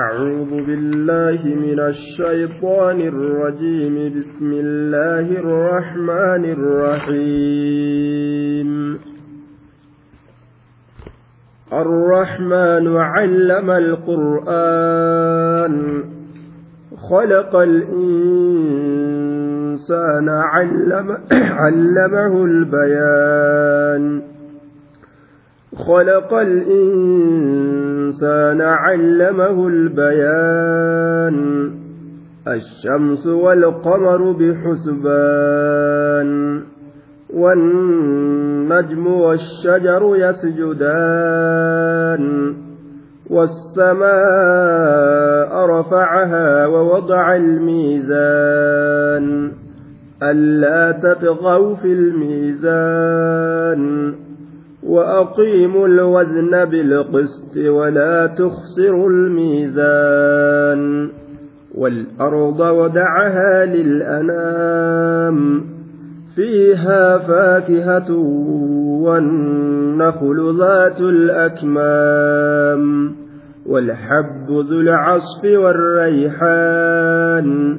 أعوذ بالله من الشيطان الرجيم. بسم الله الرحمن الرحيم. الرحمن علم القرآن. خلق الإنسان علم علمه البيان. خلق الإنسان علمه البيان. الشمس والقمر بحسبان. والنجم والشجر يسجدان. والسماء رفعها ووضع الميزان. ألا تطغوا في الميزان. وأقيموا الوزن بالقسط ولا تخسروا الميزان والأرض ودعها للأنام فيها فاكهة والنخل ذات الأكمام والحب ذو العصف والريحان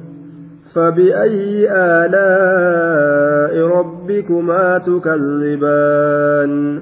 فبأي آلاء ربكما تكذبان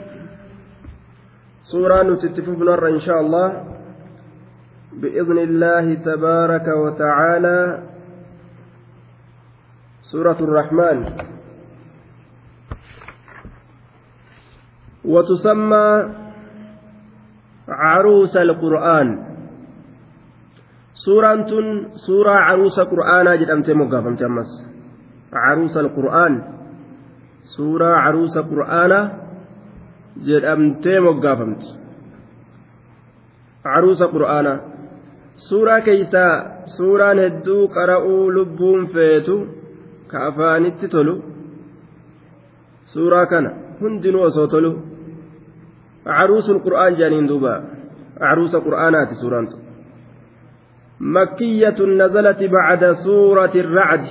سورة نتتفف نر إن شاء الله بإذن الله تبارك وتعالى سورة الرحمن وتسمى عروس القرآن tun suuraa caruusa qur'aanaa jedhamtee moggaafamte ammas caruusa alqur'aan suuraa caruusa qur'aanaa jedhamtee moggaafamte caruusa qur'aanaa suuraa keeysaa suuraan hedduu qara'uu lubbuun feetu ka afaanitti tolu suuraa kana hundinuu osoo tolu caruusul qur'aan jedhaniin duuba caruusa qur'aanaati suuraan tun مكية نزلت بعد سورة الرعد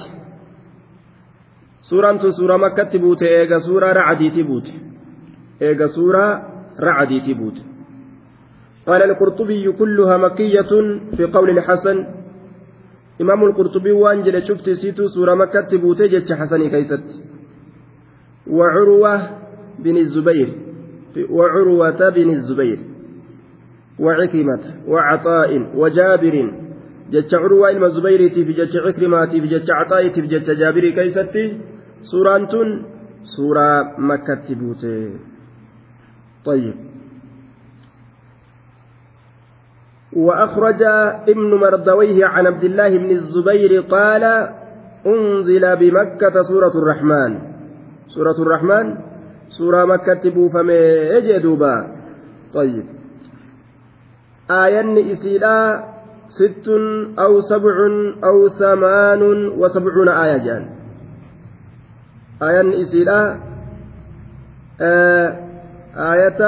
سورة سورة مكة تبوت إيجا سورة رعدي تبوت إيجا سورة رعدي تبوت قال القرطبي كلها مكية في قول الحسن إمام القرطبي وان جل شفت سيتو سورة مكة تبوتي جتش حسني كيست وعروة بن الزبير وعروة بن الزبير وعكرمة وعطاء وجابر جتش عروة إلما الزبير في جتش عكرمة في جتش عطاء في جتش جابر كيست سورة سورة مكة تبوتي طيب. وأخرج ابن مردويه عن عبد الله بن الزبير قال أنزل بمكة سورة الرحمن. سورة الرحمن؟ سورة مكة بوفمي اجدوبا طيب. آية إسيلا ست أو سبع أو ثمان وسبعون آية آية إسيلا آه آية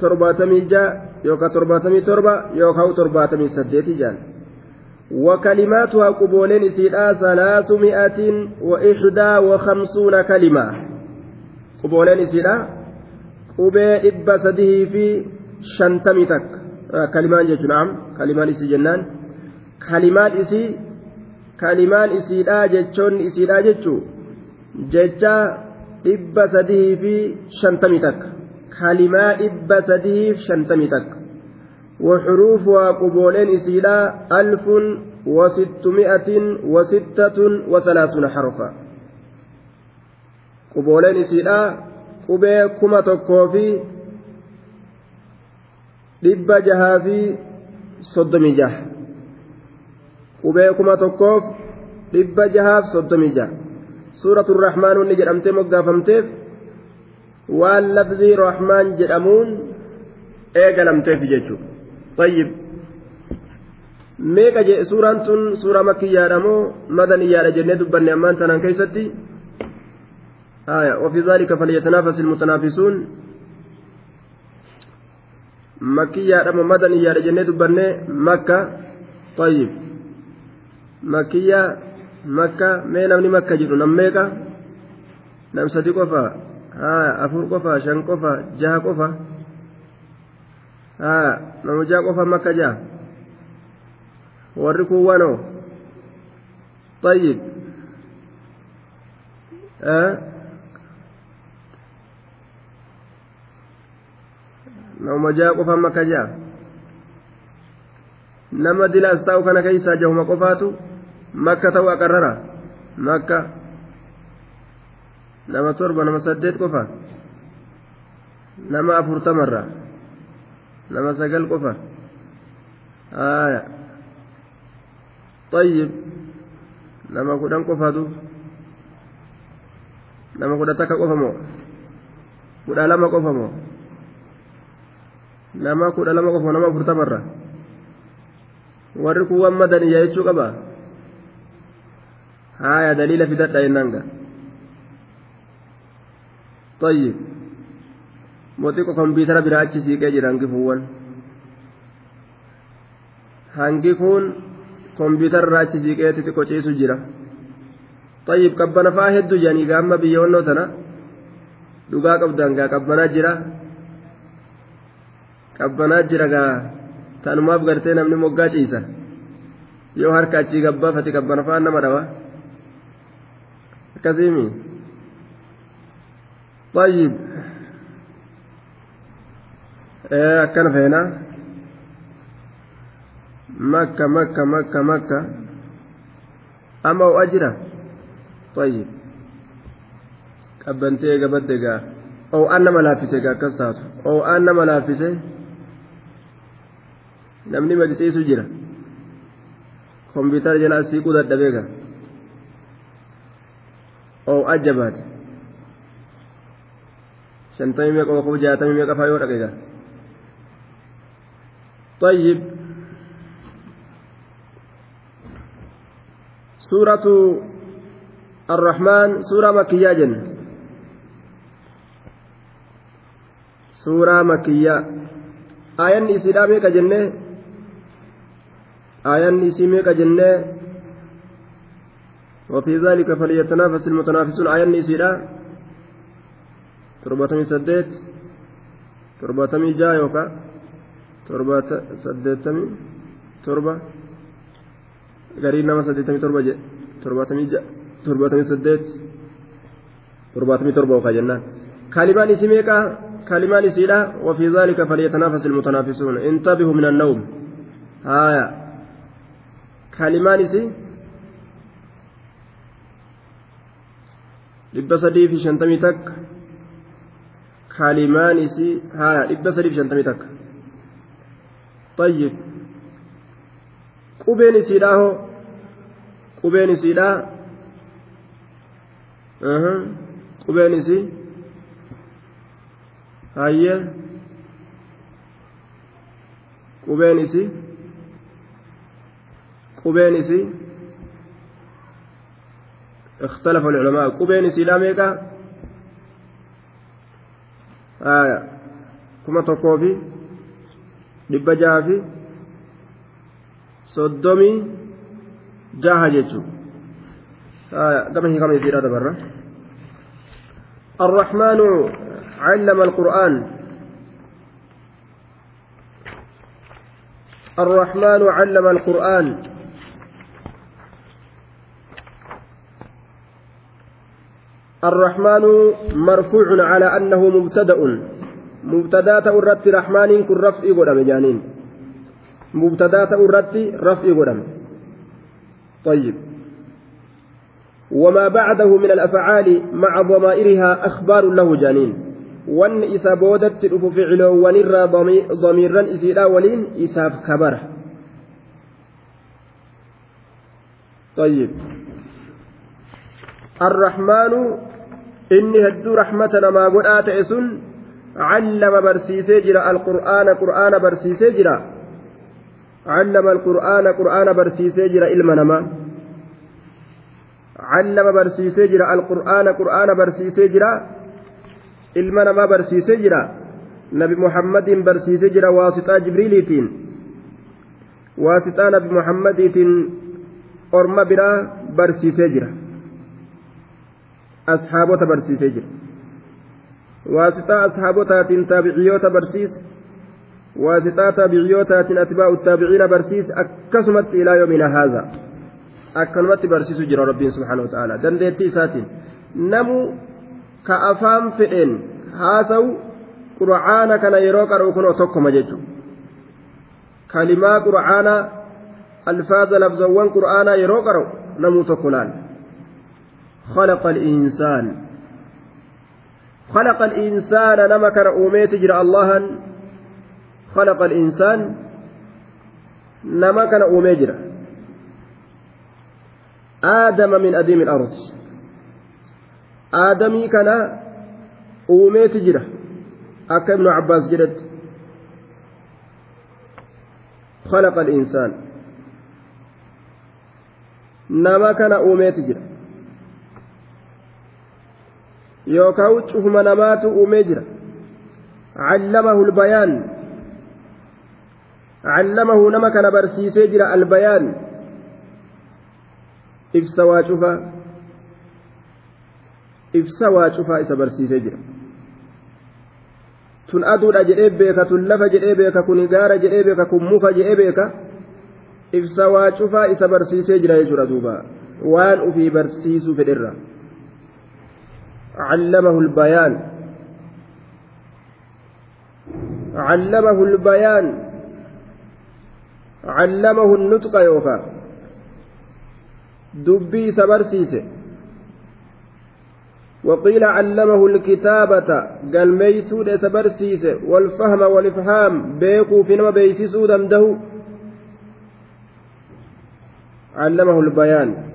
ترباتمي جاء yookaan torbaatamii torba yookaan torbaatamii saddeeti jaan وكلماتها قبولين سيدا ثلاث مئة وإحدى وخمسون كلمة قبولين سيدا قبي إبا سده في شنتمتك كلمان جيش نعم كلمان إسي جنان كلمات إسي كلمان إسيدا جيشون إسيدا جيشو جيشا إبا سده في شنتمتك kalimaa dhibba sadiif shantami takka وحروفها قبولين إسيلا ألف وستمائة وستة وثلاثون حرفا قبولين إسيلا قبي تكوفي dhibba jahaa fi soddomii jaha qubee kuma tokkoof dhibba jahaaf soddomii jaha suuratu rahmaan wanni jedhamtee moggaafamteef waan lafzii rahmaan jedhamuun eegalamteef jechuudha tayyib meeqa jee suuraan tun suuraa makkiyyaadha moo madaniyyaadha jennee dubbanne ammaan tanaan keessatti آية وفي ذلك فليتنافس المتنافسون مكية أما مدنية لجنة دبنة مكة طيب مكية مكة مين أمني مكة جدو نميكا نم صديق وفا afur qofa shan qofa jaha qofa nama jaha qofa makka jaha warri kun wanoo طيب nama jaha qofa makka jaha nama dilaas ta'u kana keessaa jahuma qofaatu makka ta'u aqarrara makka nama torba nama saddeet qofa nama afurtamarra nama sagal qofa aya طيب nama kudhan qofatu nama kudha takka qofa moo kudha lama qofa moo nama kudha lama qofa nama afurtamarra warri kun waan madaniyyaa jechuu qaba haya daliila fidadha jennaan gaa طيب biraa achi siiqee jira hangi fuuwwan hangi kun kompiitararraa achi siiqee xixiqqo ciisu jira طيب qabbana faa hedduu jedhanii gaamma biyyoonnoo sana dhugaa qabdan gaa qabbanaa jira qabbanaa jira gaa tanumaaf gartee namni moggaa ciisa yoo harka achii gabbaafate qabbana faa nama dhawa akkasiimi طيب feena makka makka makka makka ama ho'a jira طيب oo'aan nama laaffise gaa akkas taatu oo'aan nama laaffise namni maqiciisu jira kompiitara jalaa siiquu dadhabee gaa oo'aa jabaate shantamii meeqa qofa jaatamii meeqa faa yoo dhaqe gaa طيب. سورة الرحمن سورة مكية جن. سورة مكية. آية إسلامي كجنة آية إسلامي كجنة وفي ذلك فليتنافس المتنافسون. آية إسلام torbatamii saddeet torbatamii jaa yookaan torbaata saddeettamii torba gariin nama saddeettamii torba jedhe torbaatamii torbaatamii saddeet torbaatamii torba okaa jennaan kalimaan isii meeqaa kalimaan isiidha wafii zaalika falyatanafas ilmutanaafisuun intabihu min annawm haaya kalimaan isii dhibba sadii fi shantamii takka haaya dhibba sadii fi shantamii takka طيب qubeen isiidha hoo qubeen isiidha qubeen isii hayye qubeen isii qubeen isii اختلف العلماء قبين سيدا آية كما تقوفي dhibba jaha fi soddomii jaha jechuun gama hiikama isiidha dabarra الرحمن علم القرآن الرحمن علم القرآن الرحمن مرفوع على أنه مبتدأ. irratti rahmaaniin kun raf'ii godhame jaaniin mubtadaa ta'u irratti raf'ii godhame طيب. وما بعده من الأفعال مع ضمائرها أخبار له جانين. وان إسا بودت تلف فعله ونرى ضميرا إسيلا ولين إساف كبره طيب. الرحمن إني هدو رحمتنا ما قل آتئسن علم برسيسي جرا القرآن قرآن برسيسي جرا علم القرآن قرآن برسيسي جرا علم نما علم برسيسي جرا القرآن قرآن برسيسي جرا علم نما برسيسي جرا نبي محمد برسيسي جرا واسطة جبريليتين واسطة نبي محمديتين أرم برا برسيسي جرا أصحابه برسيسي جرا waasixaa ashaabotaatiin taabiciyoota barsiise waasixaa taabiciyootaatiin atbaa'u taabiciina barsiise akkasumatti ilaa yoomina haaza akkanumatti barsiisu jira rabbiin subhaanahu ta'ala dandeettii isaatiin namu ka afaan fedheen haasawu qura'aana kana yeroo qara'u kunoo tokkoma jechuudha kalimaa qura'aanaa alfaaza labzawwan qura'aanaa yeroo qara'u namuu tokko laal خلق الإنسان. خلق الإنسان نما كان أوميت جرى الله. خلق الإنسان نما كان أومي جرى. آدم من أديم الأرض. آدمي كان أوميت جرى. أكا ابن عباس جرد خلق الإنسان. نما كان أوميت جرى. Yookaan cufuma namaatu uumee jira. Callamahu albayaan. Callamahu nama kana barsiisee jira albayaan. Ibsa waa cufaa ibsa waa cufaa isa barsiisee jira. Tun aduudha jedhee beeka tun lafa jedhee beeka kun gaara jedhee beeka kun muka jedhee beeka. Ibsa waa cufaa isa barsiisee jira jechuudha duuba. Waan ufii barsiisuu fedherra. علمه البيان. علمه البيان. علمه النطق يوفا. دبي سبرسيسه وقيل علمه الكتابة. قال ميسود سبرسيسه والفهم والإفهام. بيقوا في نما بيسسود عنده علمه البيان.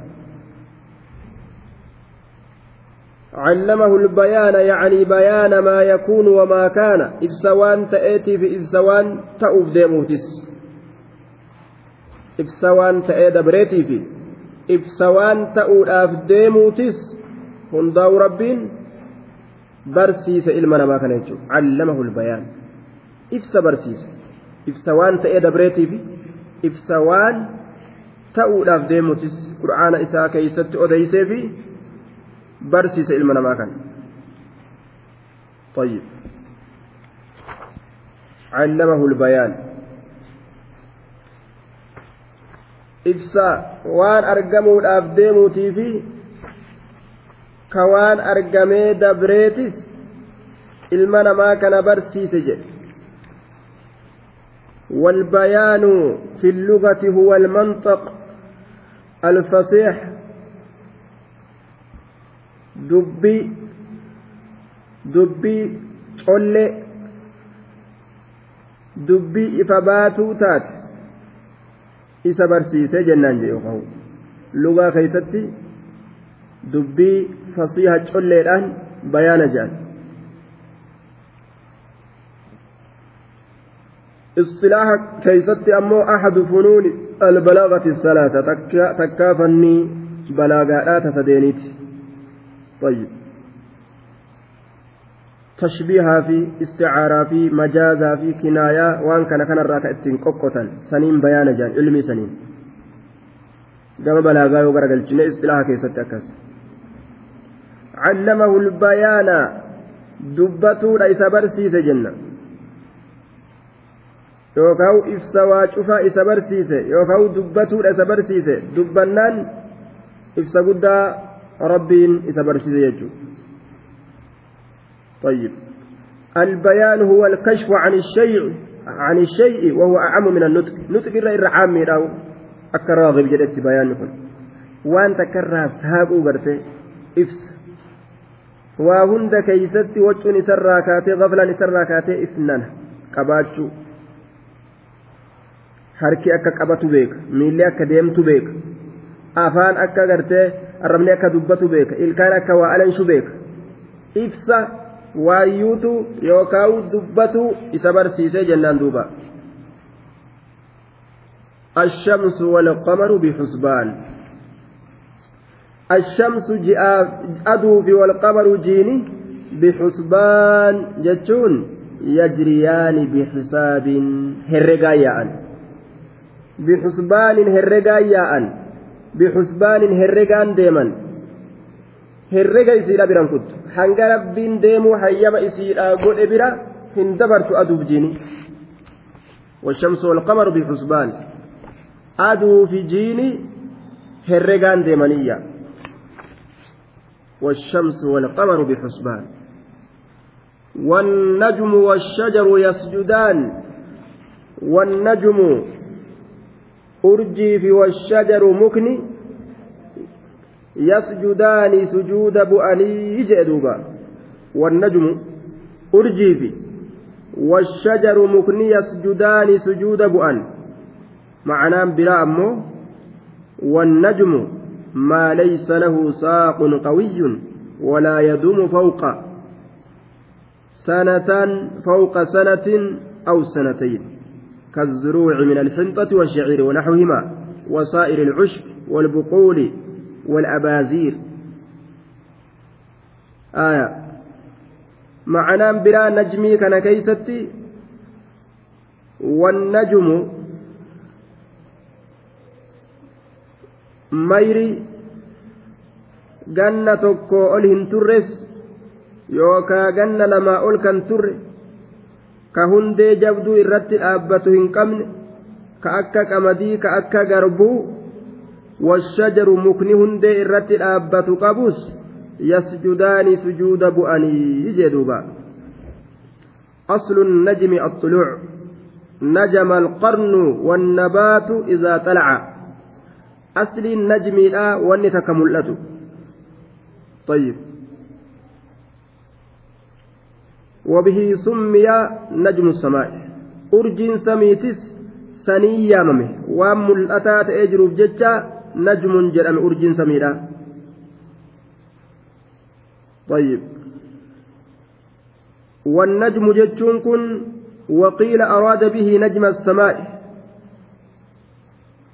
علمه البيان يعني بيان ما يكون وما كان. إبسوان تأتي في إبسوان تأوف ديموتس إبسوان تأتي دبريتي في. إبسوان تأوف ديموتس هنداو ربين. برسيس إلمنا ما كان علمه البيان. إبس برسيس إبسوان تأتي دبريتي في. إبسوان تأوف ديموتس قرآن إساء كيست في. Barsiisa ilma namaa kan طيب علمه البيان waan argamuudhaaf deemuutii fi ka waan argamee dabreetis ilma namaa kana barsiise jedhe والبيان في اللغة هو المنطق الفصيح dubbi dubbi collee dubbi ifa baatuu taate isa barsiisee jennaan jedhu qabu lugaa keessatti dubbii fasiiha colleedhaan bayaana jedhan isilaaha keeysatti ammoo ahadu funuuni albalaagati salaasa takkaa fannii balaagaadhaa ta sadeeniiti طيب. تشبيها في استعارة في مجازا في كناية وان كان كان الراكع قوقة سنين بيان جان علمي سنين. قام بلاغا وغرق الجنة اصطلاح كيست أكس علمه البيان دبته ليس برسيس جنة yookaan ibsa waa cufaa isa barsiise yookaan dubbatuudha isa barsiise dubbannaan ibsa guddaa isa barsiise jechuudha. طيب. البيان هو الكشف عن الشيء عن الشيء وهو أعم من النطق. نطق الرأي عام له أكراغب جدت بيان كن وأن تكرر سهاب برته إفس. وهند كيست وجه سراكاتي غفلا سراكاتي إثنان. قباتشو harki akka qabatu beeka miilli akka deemtu beeka afaan akka gartee arrabni akka dubbatu beeka ilkaan akka waa alanshu beeka ibsa waayyuutu yookaan dubbatu isa barsiisee jennaan duuba. الشمس والقمر بحسبان الشمس أدو في والقمر جيني بحسبان جتون يجريان بحساب هرقايا herregaan yaa'an herregaan deeman herrega isiidha biran kuttu hanga rabbiin deemuu hayyama isiidha godhe bira hin dabartu aduuf jiini والشمس والقمر بحسبان أدو في جيني هرقان ديمانية والشمس والقمر بحسبان والنجم والشجر يسجدان والنجم mukni yasjudaani sujuuda bu'anii jedhe duuba wannajmu urjii fi washajaru mukni yasjudaani sujuuda bu'an معناه بلا أمه والنجم ما ليس له ساق قوي ولا يدوم فوق سنة فوق سنة أو سنتين كالزروع من الحنطة والشعير ونحوهما وسائر العشب والبقول والأبازير آية. معنى برا نجمي كان كيستي والنجم mayri ganna tokko ol hin turres yookaa ganna lamaa ol ka hundee jabduu irratti dhaabbatu hin qabne ka akka qamadii ka akka garbuu washajaru mukni hundee irratti dhaabbatu qabus yasjudaani sujuuda bu'anii jedhuuba aslu najmi الطلوع نجم القرن والنبات إذا طلع أصل النجم لا ونتك ملته طيب وبه سمي نجم السماء. أرجين سميتس سنيا ممه وأم الأتات أجرب جتشا نجم جرم أرجين سميرا طيب. والنجم جتشون وقيل أراد به نجم السماء.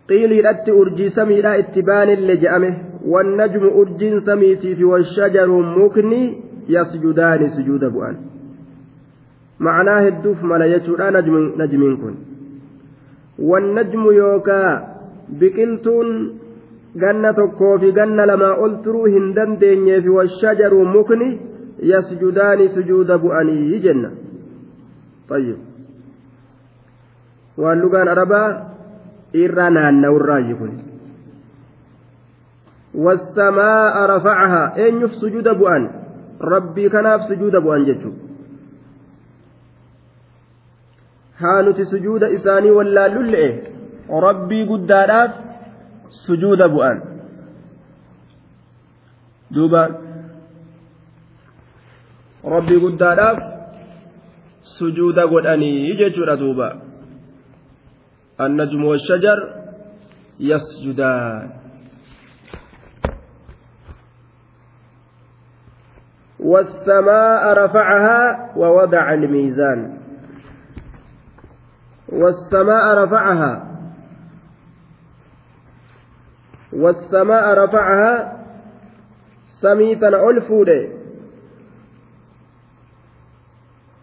قيل لت أرجي سميرا اتبان اللي جأمه والنجم أرجين سميتي والشجر مكني يسجدان سجود بؤان hedduuf mala jechuudha najmiin kun wannajmu yookaa biqiltuun ganna tokkoo fi ganna lamaa ol turuu hin dandeenyeefi washajaru mukni yasjudaani sujuuda bu'anii jenna طيب lugaan arabaa irra naanna'urraayi kun والسماء رفعها أين يف سجود بؤن ربي كناف سجود بؤن جتشو سجود إساني ولا للئ ربي قدادات سجود بؤن دوبا ربي قدادات سجود قداني يجتشو دوبا النجم والشجر يسجدان والسماء رفعها ووضع الميزان والسماء رفعها. والسماء رفعها سميتا ألفودة.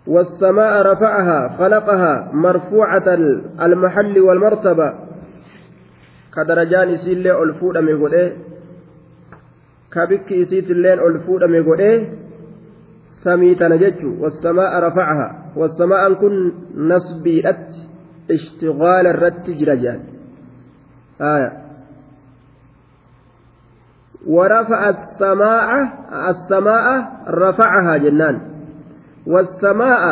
والسماء رفعها خلقها مرفوعة المحل والمرتبة. كدرجان سيلي ألفودة ميقول كبك إسيت اللين ألفودة ميقول samii tana jechuun wasamaa'a rafacaha wasamaan kun nasbiidhatti ishtigaala irratti jira jedhan ورفع السماء السماء رفعها جنان. والسماء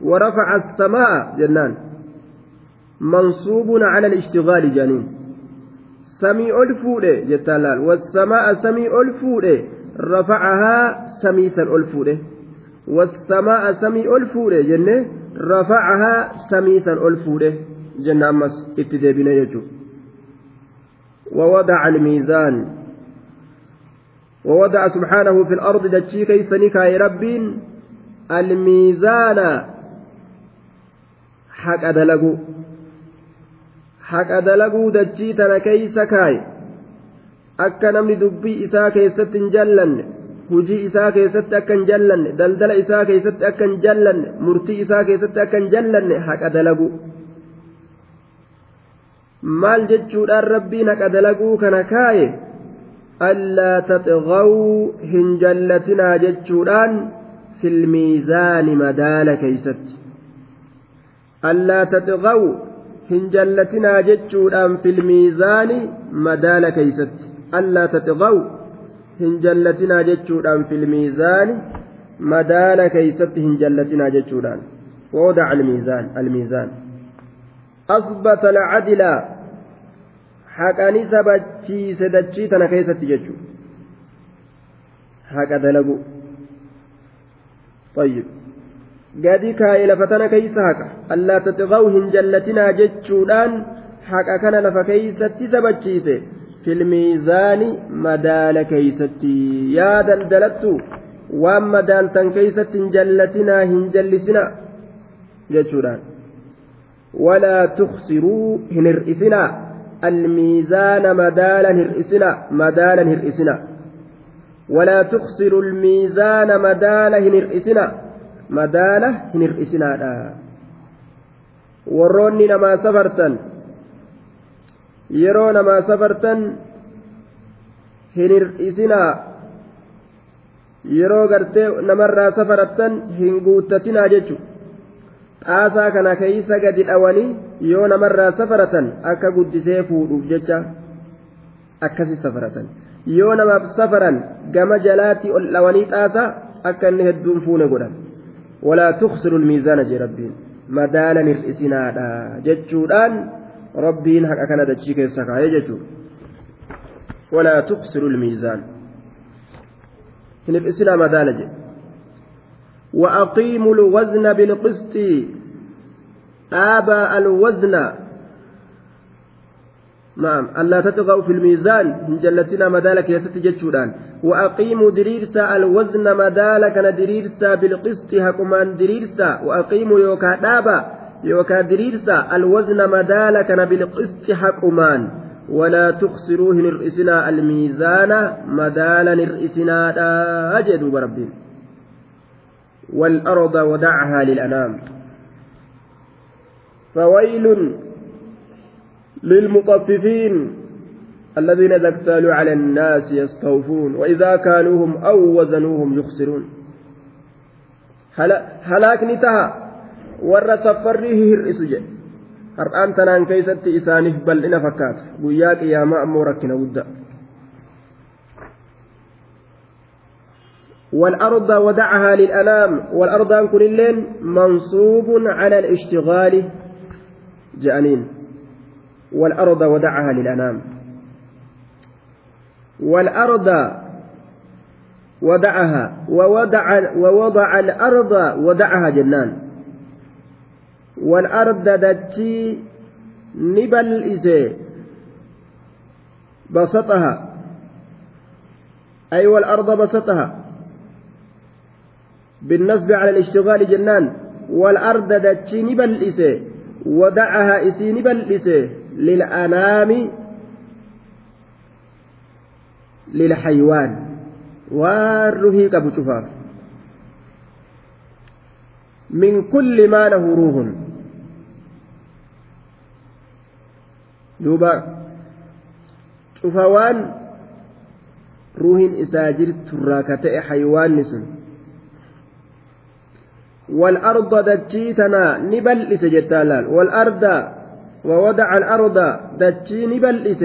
ورفع السماء جنان. منصوب على الاشتغال جنين. سمي الفوده جتالال والسماء سمي الفوده. رفعها سميسا ألفوده. والسماء رفعها سميسا ألفوده جنة أمس اتدابنا ووضع الميزان. ووضع سبحانه في الأرض دتشي كيسنك يا ربين؟ الميزان. حق أدلقوا حق أدلقوا دتشي تنكيس كاي. akka namni dubbii isaa keessatti hin jallanne hujii isaa keessatti akka hin jallanne daldala isaa keessatti akka hin jallanne murtii isaa keessatti akka hin jallanne haqa dalagu maal jechuudhaan rabbiin haqa dalaguu kana kaaye allaa taxgaw hin jallatinaa jechuudhaan filmiizaani madaala keeysatti allaa taxgaw hin jallatinaa jechuudhaan filmiizaani madaala keeysatti allaa taxiqaw hin jallatinaa jechuudhaan filmiizaani madaala keeysatti hin jallatinaa jechuudhaan. ووضع الميزان الميزان أثبت العدل حقني سبتشي سدتشي تنا كيسة تججو حق دلقو طيب لفتنا كيسة حقا ألا تتغوا هن جلتنا ججودان حقا كان لفكيسة سبتشي filmiizaani madaala keeysatti yaa daldalattu waan madaaltan keeysatti hin jallatinaa hin jallisinaa jechuudhaan walaa tuksiruu hin hir'isinaa almiizaana madaalan hir'isinaa madaalan hir'isinaa walaa tuksiru almiizaana madaala hin hir'isinaa madaala hin hir'isinaadha warroonni namaa safartan yeroo namaa safartan hin hir'isinaa. Yeroo gartee namarraa safarattan hin guuttatinaa jechu. Xaasaa kana keeysa gadi dhawanii yoo namarraa safaratan akka guddisee fuudhuuf jecha akkasi safaratan. Yoo namaaf safaran gama jalaatti ol dhawanii xaasaa akka inni hedduun fuune godhan. Walaa tuksiru lmiizaana jee rabbiin. Madaalan hir'isinaadha jechuudhaan rabbiin haqa kana dachii keessa kaayee jechuudha walaa tuqsiru lmiizaan hin jedhe وأقيموا الوزن بالقسط. آبى الوزن. نعم ألا تطغوا في الميزان. جلتنا مدالك يستجدشودان وأقيموا دريرسا الوزن مدالك. ندريرسا بالقسط. هكمان دريرسا وأقيموا يوكا دابا. Alwazna madaala kana bilqisti haqumaan walaa tuqsiruu hin hir'isinaa almiizaana madaalan hir'isinaadha jee duuba rabbiin والأرض ودعها للأنام فويل للمطففين الذين إذا اكتالوا على الناس يستوفون وإذا كانوهم أو وزنوهم يخسرون هلاك نتها warra saffarrii hir'isu jedhe. Har'aan tanaan keeysatti isaaniif bal'ina fakkaata. Guyyaa qiyaamaa ammoo rakkina guddaa. والأرض ودعها للأنام والأرض أن كل الليل منصوب على الاشتغال جانين والأرض ودعها للأنام والأرض ودعها ووضع ووضع الأرض ودعها جنان والأرض دتي نبل إزي بسطها. أي والأرض بسطها. بالنصب على الاشتغال جنان. والأرض دتشي نبلئسه ودعها إسي نبلئسه للأنام. للحيوان. والرهي كبو شفاف من كل ما له روح. دوبا شفاوان روح إساجر تراكتئ حيوان نسن والأرض دجيتنا نبلس جتالال والأرض ووضع الأرض دجي نبلس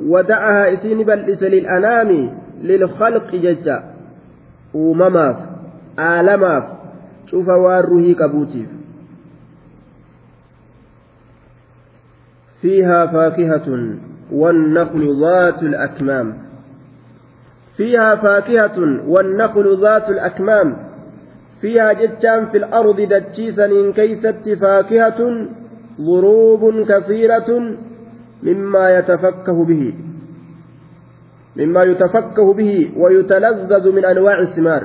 ودعها إسي نبلس للأنام للخلق ججا ومماف آلماف شوف واره كبوتيف فيها فاكهة والنخل ذات الأكمام. فيها فاكهة والنخل ذات الأكمام. فيها جتان في الأرض دجيسا كيست فاكهة ضروب كثيرة مما يتفكه به. مما يتفكه به ويتلذذ من أنواع الثمار.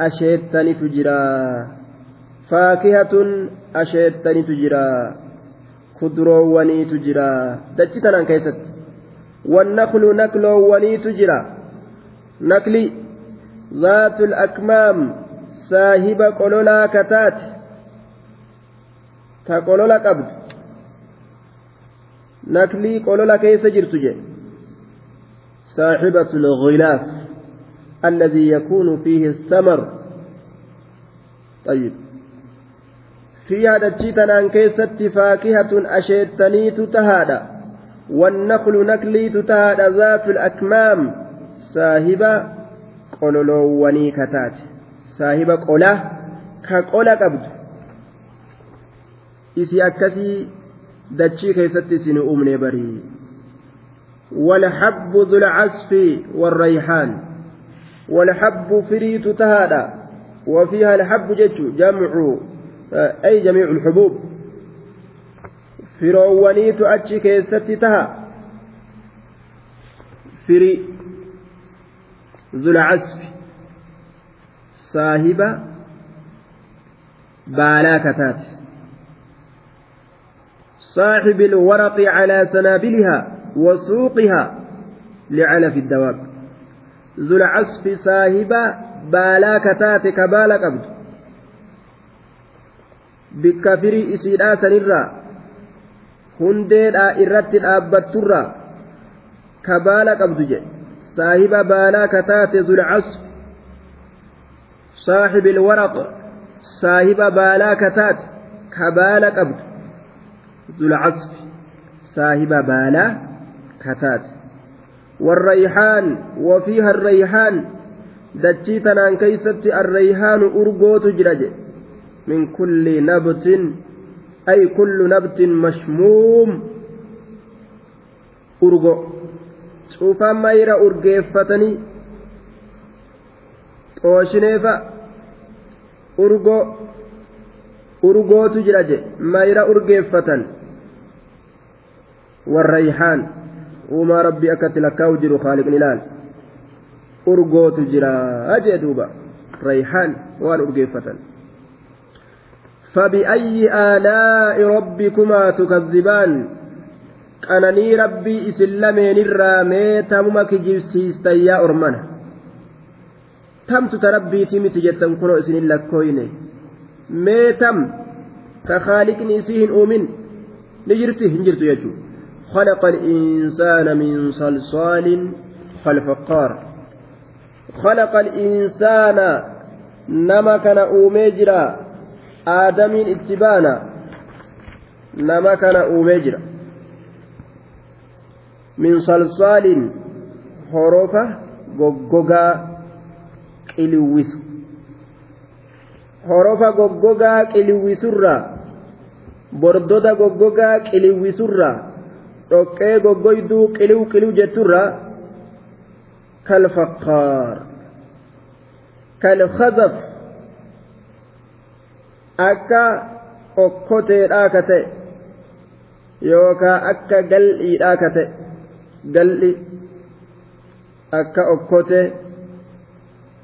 أشيتني تجرى. فاكهة أشيتني تجرى. خضرووني تجرى دجتنا كيست والنخل نكلوني تجرى نكلي ذات الأكمام saahiba qololaa kataate ta qolola qabdu. Naklii qolola keessa jirtu je صاحبة الغلاف الذي يكون فيه الثمر طيب فيها دجيتنا أن كيست فاكهة أشيتنيت تهادا والنخل نكليت تهادا ذات الأكمام صاحبة قلولو ونيكتات saahiba qolaa ka qola qabdu. Isii akkasii dachii keessatti isin uumne barii والحب ذو العصف والريحان والحب فريت تهادا وفيها الحب جج جمع أي جميع الحبوب. أتشي كيست تها. فري ذو العصف saahiba baalaa صاحب الورق على سنابلها وسوقها لعلف الدواب ذو العصف صاحب بالا كتات كبالا قبض بكفري إسيدا سنرا هنديدا إرت الأبترا كبالا قبض صاحب بالا كتات ذو العصف صاحب الورق صاحب بالا كتات كبالا قبض ذو العصف صاحب بالا كتات والريحان وفيها الريحان دجيتنا كيست الريحان أرقوت جرج من كل نبت أي كل نبت مشموم أرقو شوفا ميرا أرقيفتني xooshineefa urgo urgootu jira je mayra urgeeffatan warrayhaan uumaa rabbii akkatti lakkaa'u jiru haaliqni ilaal urgootu jira jee duuba rayhaan waan urgeeffatan فبأي آلاء ربكما تكذبان tamuma kijibsiistan yaa ormana tamtu ta rabbiitii miti jettan kunoo isinin lakkooyne mee tam ka khaaliqni isii hin uumin ni jirti hin jirtu jechuu خلق الإنسان من صلصال كالفقار خلق الإنسان نما كان أوميجرا آدم اتبانا nama kana uumee jira min salsaaliin horofa goggogaa qiliwwisu horofa goggogaa qiliwwisurraa bordoda goggogaa qiliwwisurraa dhoqqee goggoyduu qiliw qiliw jetturraa kalfakkaar kalkhazaf akka okkoteedhaa ka ta'e yookaan akka gal'iidhaa ka ta'e gal'i akka okkotee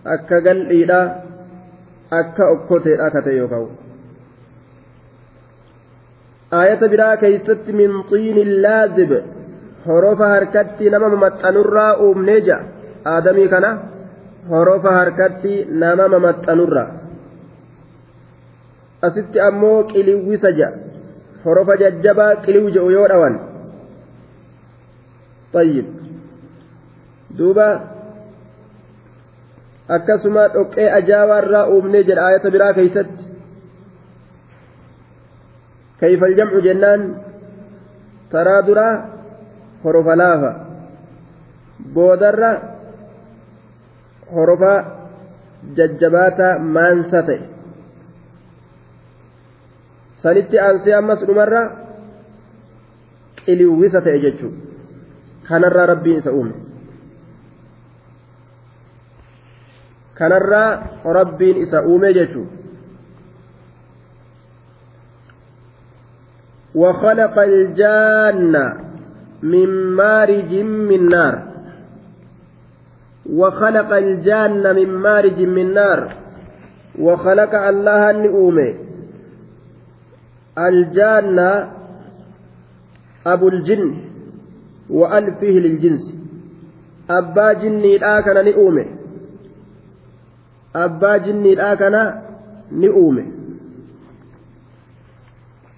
akka gal'iidhaa akka okkoteedhaa ka ta'e yookaan aayata biraa keeysatti min xiinin laazib horofa harkatti nama mamaxxanurraa uumnee ja'a. Aadamii kana horofa harkatti nama mamaxxanurraa asitti ammoo qiliwwisa ja'a horofa jajjabaa qiliw je'u yoo dhawan طيب duuba akkasuma dhoqqee ajaa'aa irraa uumnee jedha ayata biraa keeysatti كيف الجمع جنان ترى درا حرف لافا بودر حرف ججباتا مانسته sanitti aansee ammas dhumarra qiliwwisa ta'e jechuudha kanarraa rabbiin isa uume kanarraa rabbiin isa uume jechuudha. وخلق الجان من مارج من نار وخلق الجان من مارج من نار وخلق الله النؤومه الجان أبو الجن وألفه للجنس أبا جني الآكن نؤومه أبا جني الآكن نؤومه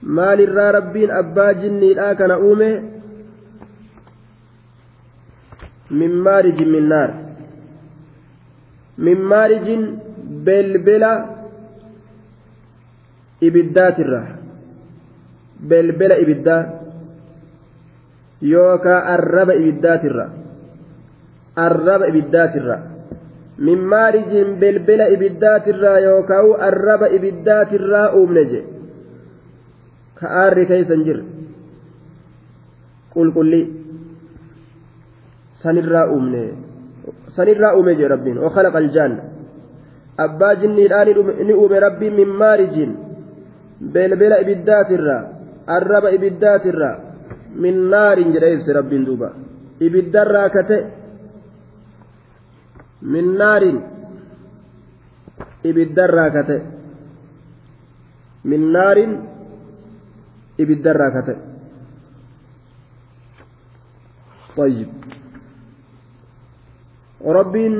maal irraa rabbiin abbaa jinniidhaa kana uume min maarijin min naar min maarijin belbela ibiddaatirra belbela ibiddaa yookaa arraba ibiddaatirra arraba ibiddaatirra min maarijin belbela ibiddaatirraa yookaa arraba ibiddaatirraa uumne je ka aarri keeysa hin jirre. Qulqullii sanirraa uumne. Sanirraa uume jee rabbiin. Wakalaqa aljaanna. Abbaa jinniidhaa ni uume rabbiin min maarijin belbela ibiddaatirraa arraba ibiddaatirraa min naarin jedhe ibse rabbiin duuba ibiddarraa kate min naarin ibiddarraa kate min naarin ibiddarraa kate طيب ربين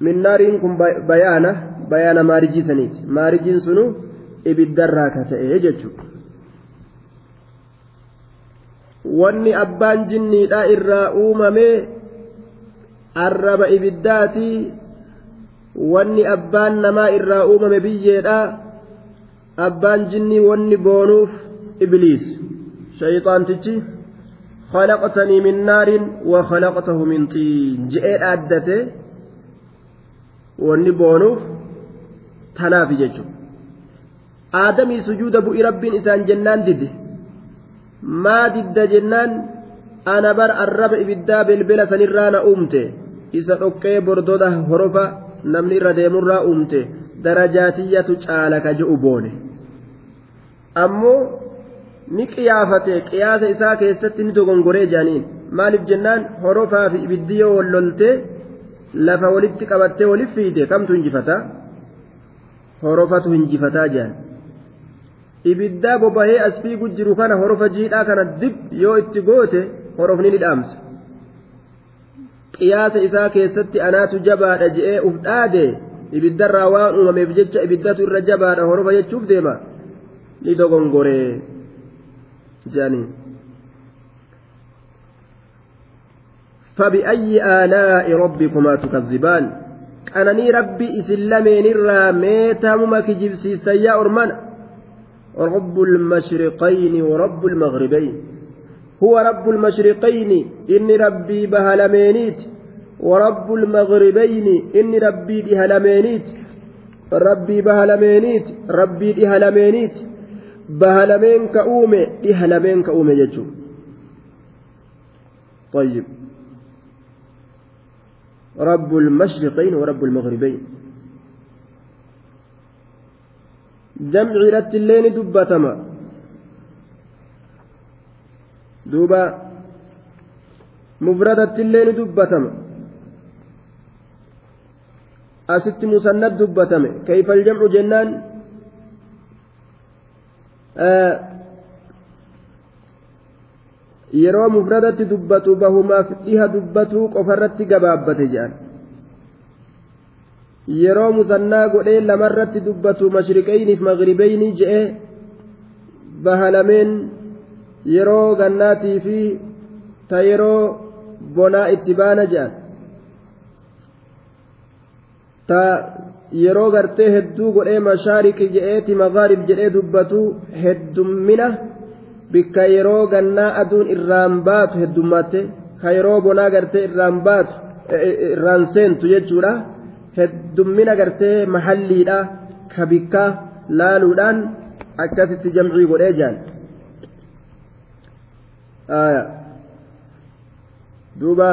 من نار كن بيانة بيانة مارجي سنيت مارجين سنو ibiddarraa ka ta'e jechuudha wanni abbaan jinniidhaa irraa uumamee arraba ibiddaatii wanni abbaan namaa irraa uumame biyyeedhaa abbaan jinnii wanni boonuuf ibliis shayxaantichi خلقتني من نار وخلقته من طين جئ أدته wanni boonuuf tanaaf jechuudha aadamii sujuuda bu'i rabbiin isaan jennaan didde Maa didda jennaan ana bar arraba ibiddaa bilbila sanirraa na uumte. Isa dhoqqee bordoda horofa namni irra deemurraa uumte. Darajaatiyyatu caala ka je'u boone. Ammoo ni qiyaafate qiyaasa isaa keessatti ni dogongoree jaaniin. Maaliif jennaan? Horofaa fi ibiddi yoo wal loltee lafa walitti qabattee waliif fiide kamtu hinjifataa horofatu hinjifataa jaan ibiddaa bobahee as fiigu jiru kana horofa jiidhaa kana dib yoo itti goote horofni ni dhaamsa qiyaasa isaa keessatti anaatu jabaadha je'ee uf dhaade ibiddarraa waan uumameef jecha ibiddatu irra jabaadha horofa jechuuf deema ni dogongoree jaaniin. فبأي آلاء ربكما تكذبان قنني ربي إسلامين الراميتا ممك جبسيسا يا أرمان رب المشرقين ورب المغربين. هو رب المشرقين إني ربي بهلمينيت. ورب المغربين إني ربي بهلمينيت. ربي بهلمينيت ربي بهلمينيت. بهلمين كأومي بهلمين كأومي جتشو طيب. رب المشرقين ورب المغربين. جمع رت اللين دبتما دوبا مفردة اللين دبتما أست مسند دبتما كيف الجمع جنان آه yeroo mufradatti dubbatu bahumaaf dhiha dubbatuu qofarratti gabaabbate jedhan yeroo musannaa godhee lamarratti dubbatu mashriqeyniif maghribeyni je'e bahalameen yeroo gannaatii fi ta yeroo bonaa itti baana jedhan ta yeroo gartee hedduu godhee mashaariqi je'eeti maghaarib jedhee dubbatu heddummina bikka yeroo gannaa aduun irraan baatu heddummatte ka yeroo bonaa gartee irraan baatu irraan seentu jechuudha heddummina gartee mahalliidha ka bikka laaluudhaan akkasitti jamcii godhee jaan duuba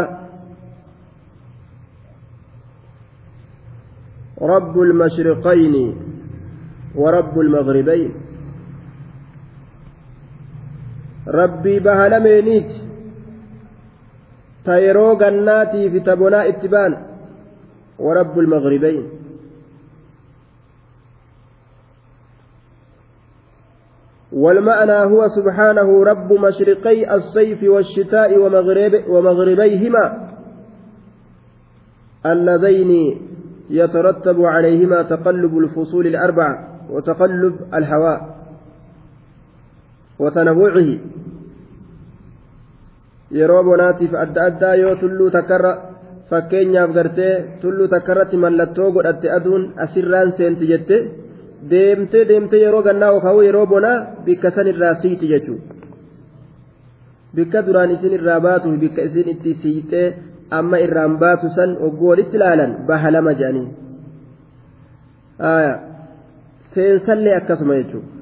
رب المشرقين ورب المغربين rabbii bahalameeniiti ta yeroo gannaatii fi ta warabbu lmagribayn والمعنى هو سبحانه رب مشرقي الصيف والشتاء ومغرب ومغربيهما اللذين يترتب عليهما تقلب الفصول الأربع وتقلب الهواء وتنوعه. bonaatiif adda addaa yoo tulluu takkarra fakkeenyaaf gartee tulluu takkarratti mallattoo godhatte aduun asirraan seenti jette deemtee deemtee yeroo gannaa okaa'u yeroo bonaa bikka san irraa siiti jechuudha bikka duraan isin irraa baatu bikka isin itti siixee amma irraan baatu san oggoo walitti ilaalan baha lama jedhanii seensallee akkasuma jechuudha.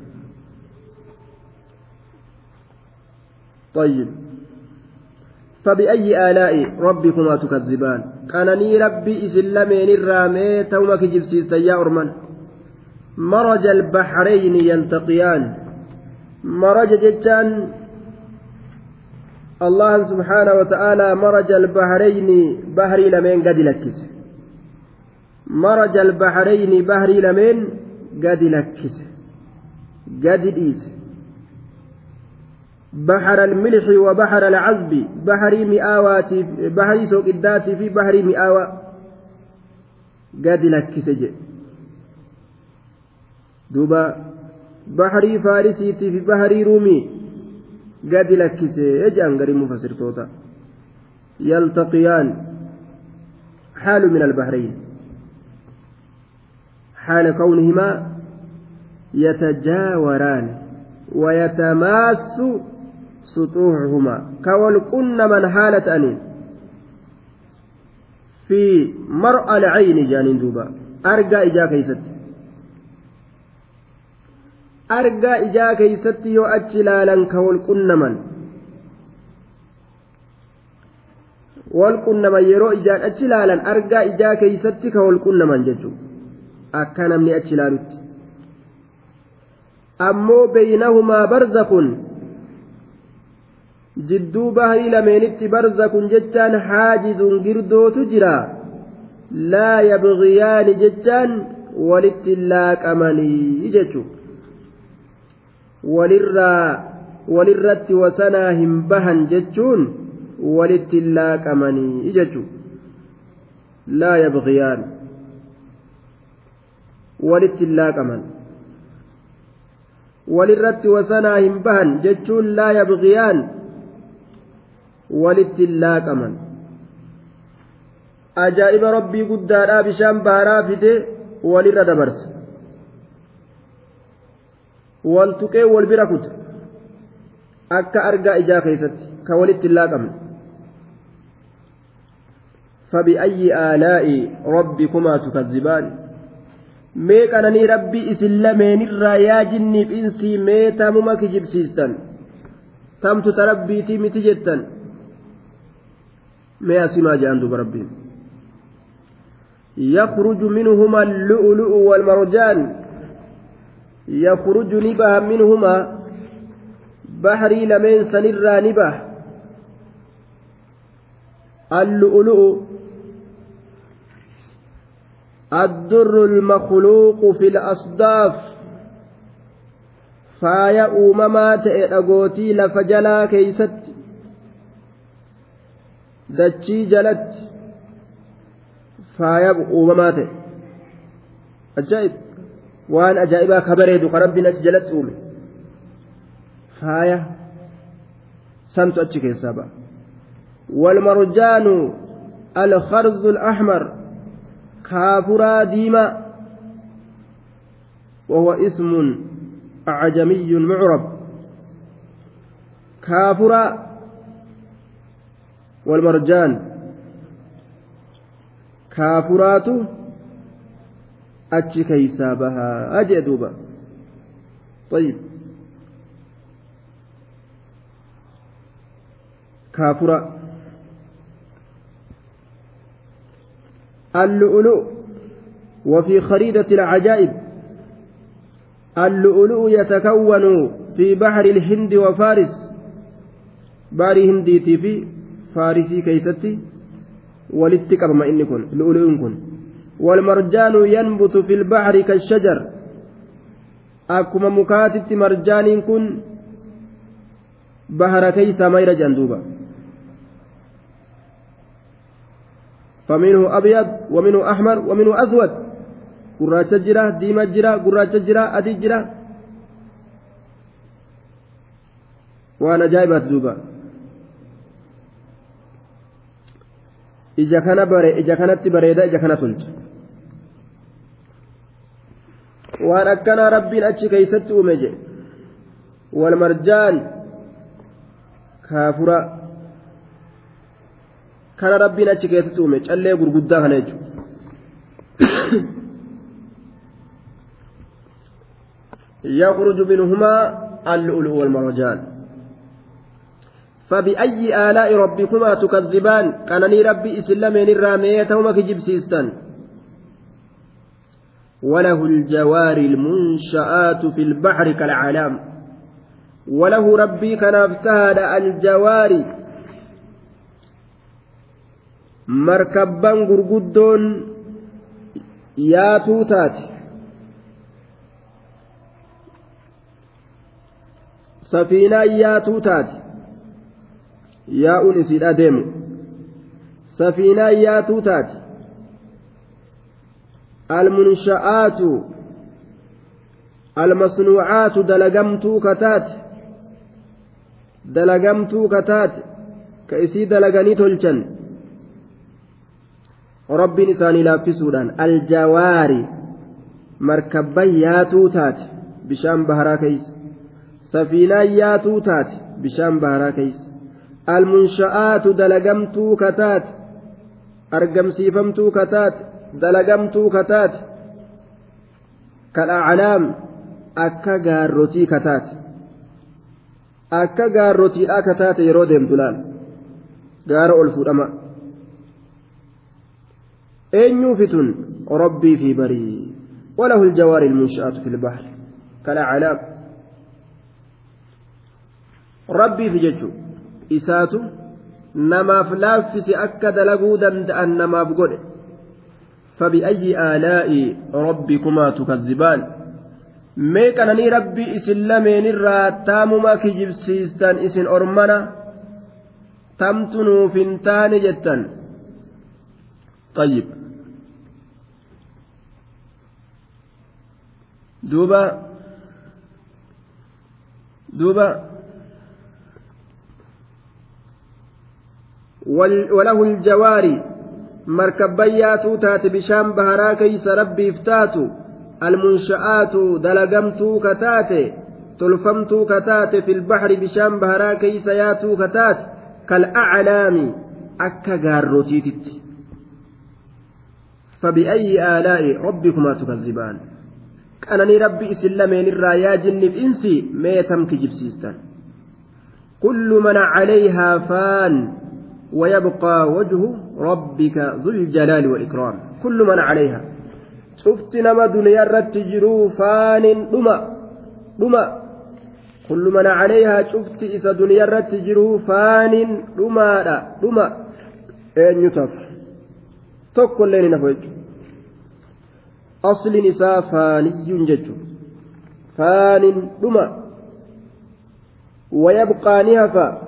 طيب فبأي آلاء ربكما تكذبان؟ قالني ربي إسلامين الرامي تومك جبسيس يا أرمان. مرج البحرين يلتقيان مرج جتان. الله سبحانه وتعالى مرج البحرين بحري لمن قد لكس. مرج البحرين بحري لمن قد لكس. قد إيس. بحر الملح وبحر العذب بحري مئاواتي بحري سوق الداتي في بحري مئاوى قد لك سجئ دوبا بحري فارسيتي في بحري رومي. قد لك سجئ غري مفسر توتا. يلتقيان. حال من البحرين. حال كونهما يتجاوران. ويتماس سطوحهما. كوالكن من حالة أنين في مرأى العين جانين دوبا. أرقى إجا كيست. أرقى إجا كيست يو أجلالا والكن من. يرو إجان أجلالا أرقى إجا كيست كوالكن من ججو. أكنا من أجلالت أمو بينهما برزخ. Jidduu baharii lameenitti barzakun jechaan haajizun girdootu jira laa yabgiyaani jechaan walitti laaqamanii jechu walirraa walirratti wasanaa hin bahan jechuun walitti laaqamanii jechu laa yabgiyaan walitti laaqaman walirratti wasanaa hin bahan jechuun laa yabgiyaan walitti laaqaman ajaa'iba rabbii guddaadhaa bishaan baaraa fide walirra dabarsa wal tuqee wal bira kute akka argaa ijaa keessatti ka walitti hin laaqamne فبأي آلاء ربكما تكذبان mee qananii rabbii isin lameenirraa yaa jinniif insii mee tamuma kijibsiistan tamtu ta rabbiitii miti jettan Mee asimaa jedhan duba يخرج منهما اللؤلؤ والمرجان. يخرج نبه منهما. بحري لمن سنرى نبه. اللؤلؤ. الدر المخلوق في الأصداف. ta'e dhagootii lafa jalaa keeysatti dachii jalatti faaya uumamaa ta'e ajaa'ib waan ajaa'ibaa ka bareedu ka rabbiin achi jalatti uume faaya santu achi keessaa ba'a والمرجان الخرز الأحمر كافرا ديما وهو اسم أعجمي معرب كافرا والمرجان. كافرات أتش كيسا بها. أجئ دوبا طيب. كافرا اللؤلؤ. وفي خريدة العجائب. اللؤلؤ يتكون في بحر الهند وفارس. بحر هنديتي في. فارسي كيستي ولتك ما إني كن لؤلؤ كن. والمرجان ينبت في البحر كالشجر. أكما مكاتبت مرجان كن بحر كيس مير جندوبا. فمنه أبيض ومنه أحمر ومنه أسود. gurraacha jira diima jira gurraacha jira adii jira waan ajaa'ibaati duuba ija kana bare ija kanatti bareeda ija kana tolcha waan akkanaa rabbiin achi keeysatti uume jedhe walmarjaan kaafura kana rabbiin achi keessatti uume callee gurguddaa kana jechuudha يخرج منهما اللؤلؤ والمرجان فبأي آلاء ربكما تكذبان؟ كانني ربي إسلامين الرامية كجب سيستان وله الجوار المنشآت في البحر كالعلام. وله ربي كان افتهد الجوار markabban gurguddoon yaatuu taate safiinaan yaatuu taate yaa'uun isiidha deemu safiinaan yaatuu taate almunsha'aatu almasnuucaatu dalagamtuu kataate dalagamtuu kataate ka isii dalaganii tolchan rabbiin isaanii laaffisuudhaan aljawaari markabban yaatuu taate bishaan baharaa keeysa safiinaan yaatuu taate bishaan baharaa keeysa dalagamtuu kataate argamsiifamtuu kataate dalagamtuu kataate kal'aclaam akka gaarrotii kataate akka gaarrotiidhaa kataate yeroo deemtu laal gaara ol fuudhama eenyuufitun rabbii fi barii وله الجوار المنشآت في البحر كالأعلام ربي في ججو إساتو نماف لافس أكد لقو دندأن نماف قل فبأي آلاء ربكما تكذبان mee qananii rabbii isin lameenirraa taamuma kijibsiistan isin ormana tamtu nuuf hin taane jettan طيب دوبا دوبا وله الجواري. مركبيات تات بشام بهرا كيس ربي افتاتو. المنشآت دلقمتو كتات tolfamtuu kataate filbahri bishaan baharaa keeysa yaatuu kataate kal'aclaami akka gaarrotiititti فبأي آلاء ربكما تكذبان؟ قنني ربي إسلامين الرايا جنب إنسي ما تمك جبسيستان كل من عليها فان. ويبقى وجه ربك ذو الجلال والإكرام. كل من عليها. شفت نما دنيا رتجرو فان دما دما كل من عليها شفت إسا دنيا رتجرو فان دما دما أين يتف تقول لين نفوج أصل نساء فاني ججو فان دما ويبقى نهفا.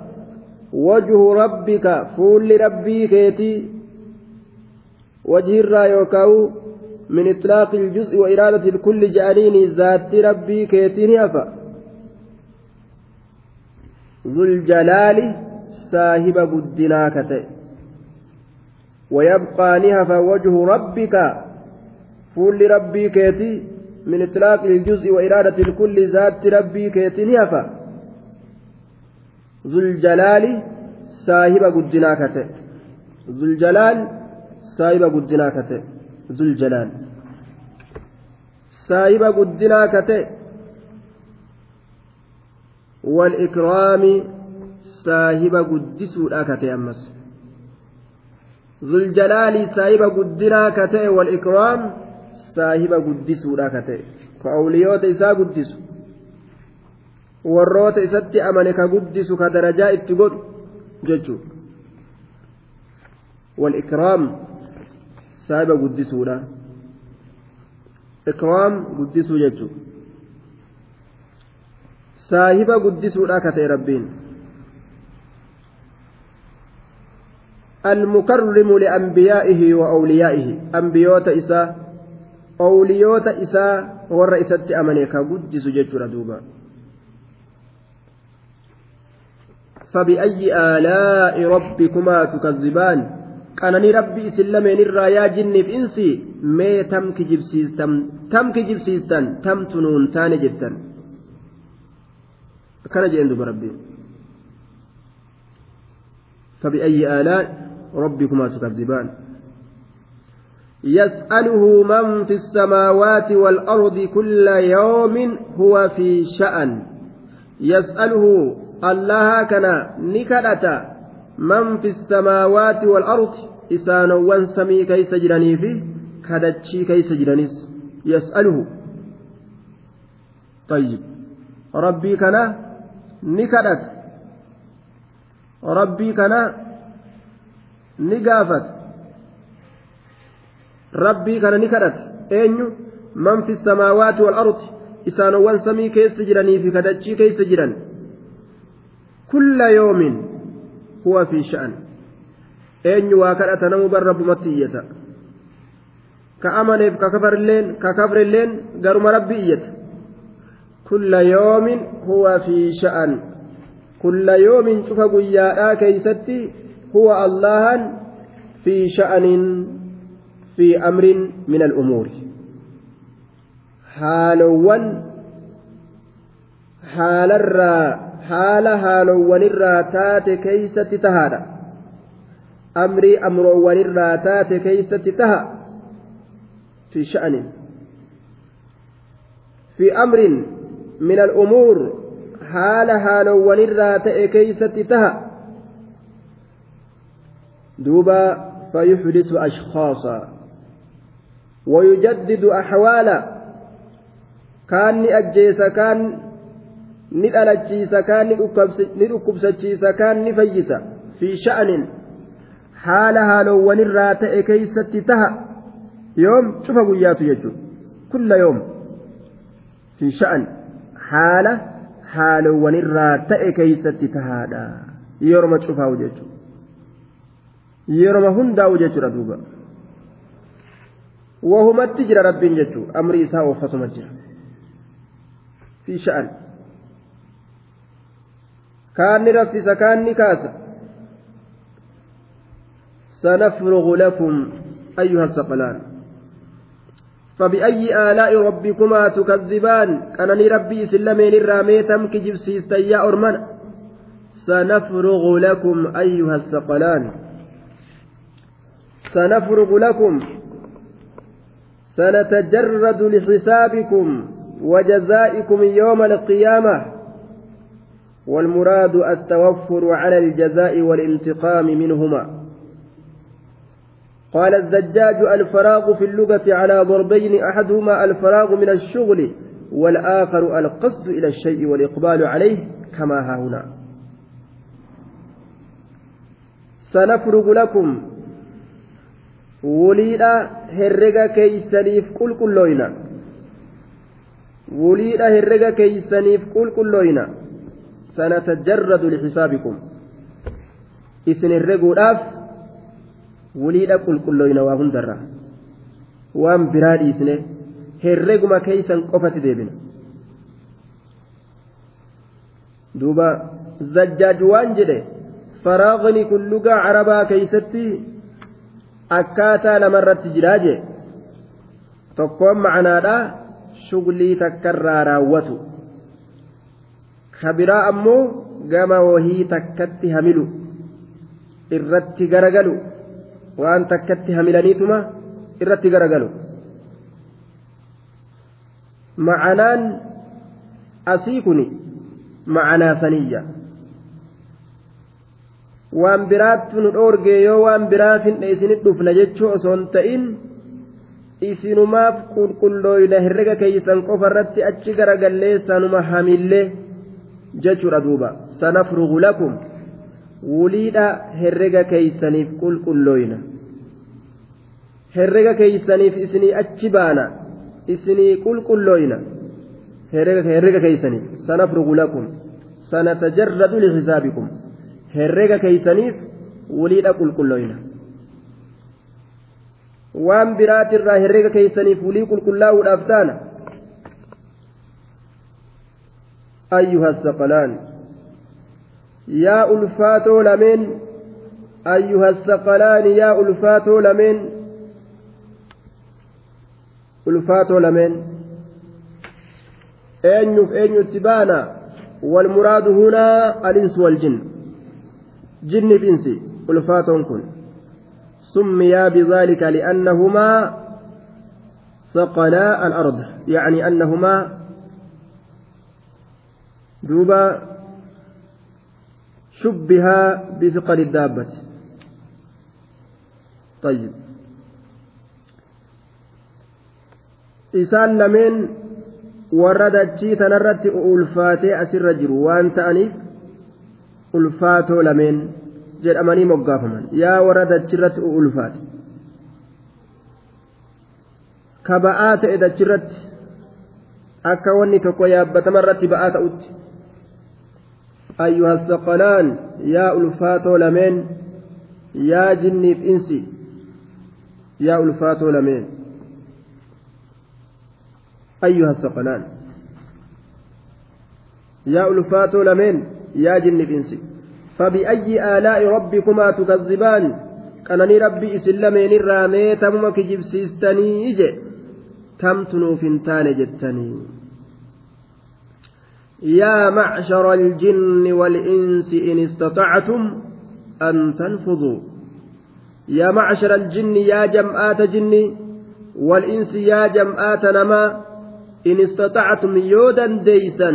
وجه ربك فول ربي كيتي. وجه الرايوكاو من إطلاق الجزء وإرادة الكل جعليني ذات ربي كيتي نهفا ذو الجلال صاحب قدناكته ويبقى نهفا وجه ربك فول ربي كيتي من إطلاق الجزء وإرادة الكل ذات ربي كيتي نهفا kate zuljalaal saahiba guddinaa kate zuljalaal saahiba guddinaa kate والإكرام صاحب قدسوا كتئ أمس ذو الجلال صاحب قدنا كتئ والإكرام صاحب قدسوا كتئ فأوليوت إسا قدسوا warroota isatti amane ka guddisu ka darajaa itti godhu jechuudha saahiba guddisuudha ikraam guddisuu jechuudha saahiba guddisuudha ka ta'e rabbiin المكرم لأنبيائه وأوليائه أنبيوت إساء أوليوت إساء والرئيسة أمنيكا قدس ججر دوبا فبأي آلاء ربكما تكذبان؟ قانني ربي إسلامين الرايا جن إنسي مي تم كجبسيستم تم كجبسيستن تم تنون تاني جدا كان جئن دوب ربي فبأي آلاء ربكما تكذبان؟ يسأله من في السماوات والأرض كل يوم هو في شأن. يسأله allaha kana ni kadhata man fi samaawaati wal ardi isaanowwan samii keeysa jiranii fi kadachii keeysa jiranis yas'aluhu طيب ربي كنا نكدت ربي كنا نقافت ربي كنا نكدت أين من في السماوات والأرض إسانوان سمي كيس جراني في كدتشي كيس جران كل يوم هو في شأن. أين واكرة نمو برب متية. كأمنف ككفر اللين ككفر اللين قرم ربي إية. كل يوم هو في شأن. كل يوم شوف قياء كيستي هو الله في شأن في أمر من الأمور. حالوان حال الرّ haala haalowwanirraa taate keeysatti tahaadha amrii amroowwanirraa taate keeysatti taha fi sha'anin fi amrin min al'umuur haala haalowwanirraa ta'e keeysatti taha duuba فيحدث أشخاصا ويجدد أحوالا كان أجيس كان ni dhalachiisa kaan ni dhukkubsachiisa kaan ni fayyisa fi sha'anin haala haalowwanirraa ta'e keeysatti taha yoom cufa guyyaatu jechuudha kulla yoom fi sha'an haala haalowwanirraa ta'e keeysatti tahaadha yeroma cufaa'u jechuudha yeroma hundaa'u jechuudha duuba wahumatti jira rabbiin jechuudha amri isaa ooffatuma jira fi sha'an. Kaanni raffisa kaanni kaasa. سنفرغ لكم أيها الثقلان فبأي آلاء ربكما تكذبان كانني ربي سلمين الراميتم كجب سيستيا أرمن سنفرغ لكم أيها الثقلان سنفرغ لكم سنتجرد لحسابكم وجزائكم يوم القيامة والمراد التوفر على الجزاء والانتقام منهما. قال الزجاج الفراغ في اللغة على ضربين أحدهما الفراغ من الشغل والآخر القصد إلى الشيء والإقبال عليه كما ها هنا. سنفرغ لكم وليدا هرقا كيسنيف كل كلوينا وليدا هرقا كيسنيف كل كلوينا سنتجرد لحسابكم إسن الرقوداف waliidha qulqulloyna waa hundarra waan biraa dhiisne herreguma keeysan qofatti deebina duuba zajjaaj waan jedhe faraaqni kun lugaa carabaa keeysatti akkaataa namarratti jiraa jee tokkoon macnaadha shuglii takkarraa raawwatu kabiraa ammoo gama wahii takkatti hamilu. Irratti garagalu. Waan takkatti hamilaniituma irratti garagalu. Macanaan asii kun macanaa saniyya waan biraattu nu dhoorgee yoo waan biraa finne isinit dhufna jechuu osoo hin ta'in isinumaaf qulqullooyna herrega keeysan qofa irratti achi garagallee sanuma hamillee jechuudha duuba sanafrugu lakum wuliidha herrega keeysaniif qulqullooyna herrega keeysaniif isinii achi baana isinii qulqullooyna herrega keeysaniif sanafrugu lakum sanatajarradu lixisaabikum herrega keeysaniif wuliidha qulqullooyna waan biraatirraa herrega keeysaniif wulii qulqullaa'uudhaaf taana ayyuha saqalaan yaa ulfaatoo lameen ayyuha saqalaani yaa ulfaatoo lameen ulfaatoo lameen eenyuuf eenyutti baana والمراد هنا الإنس والجن جن في إنسي ألفات كن سميا بذلك لأنهما ثقلا الأرض يعني أنهما دوبا شبه بثقل الدابة طيب isaan lameen warra dachii tanarratti ulfaatee asirra jiru waan ta'aniif ulfaatoo lameen jedhamanii moggaafaman yaa warra dachirratti ulfaate ka ba'aa ta'e dachirratti akka wanni tokko yaabbatamarratti ba'aa ta'utti أيها الثقلان يا ألفاتو لمن يا جني إنسي يا ألفاتو لمن. أيها الثقلان يا ألفاتو لمن يا جني إنسي فبأي آلاء ربكما تكذبان؟ كانني ربي إسلامين الرامي تمك جبسيستني إجي. كم تنوفنتان جتني. يا معشر الجن والإنس إن استطعتم أن تنفذوا. يا معشر الجن يا جمآت جن والإنس يا جمآت نما إن استطعتم يودا ديسا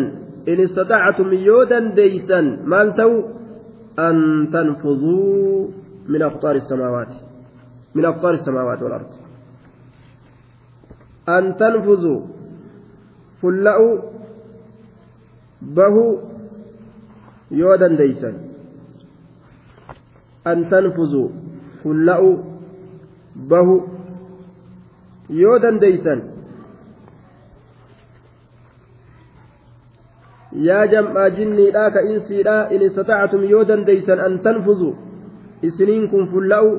إن استطعتم يودا ديسا مالتو أن تنفذوا من أقطار السماوات من أقطار السماوات والأرض. أن تنفذوا. فلأوا bahu yoo dandeeysan an tanfuzuu fulla'u bahu yoo dandeeysan yaa jam'aa jinniidhaa ka insiidhaa in istata'atum yoo dandeeysan an tanfuzuu isiniin kun fulla'u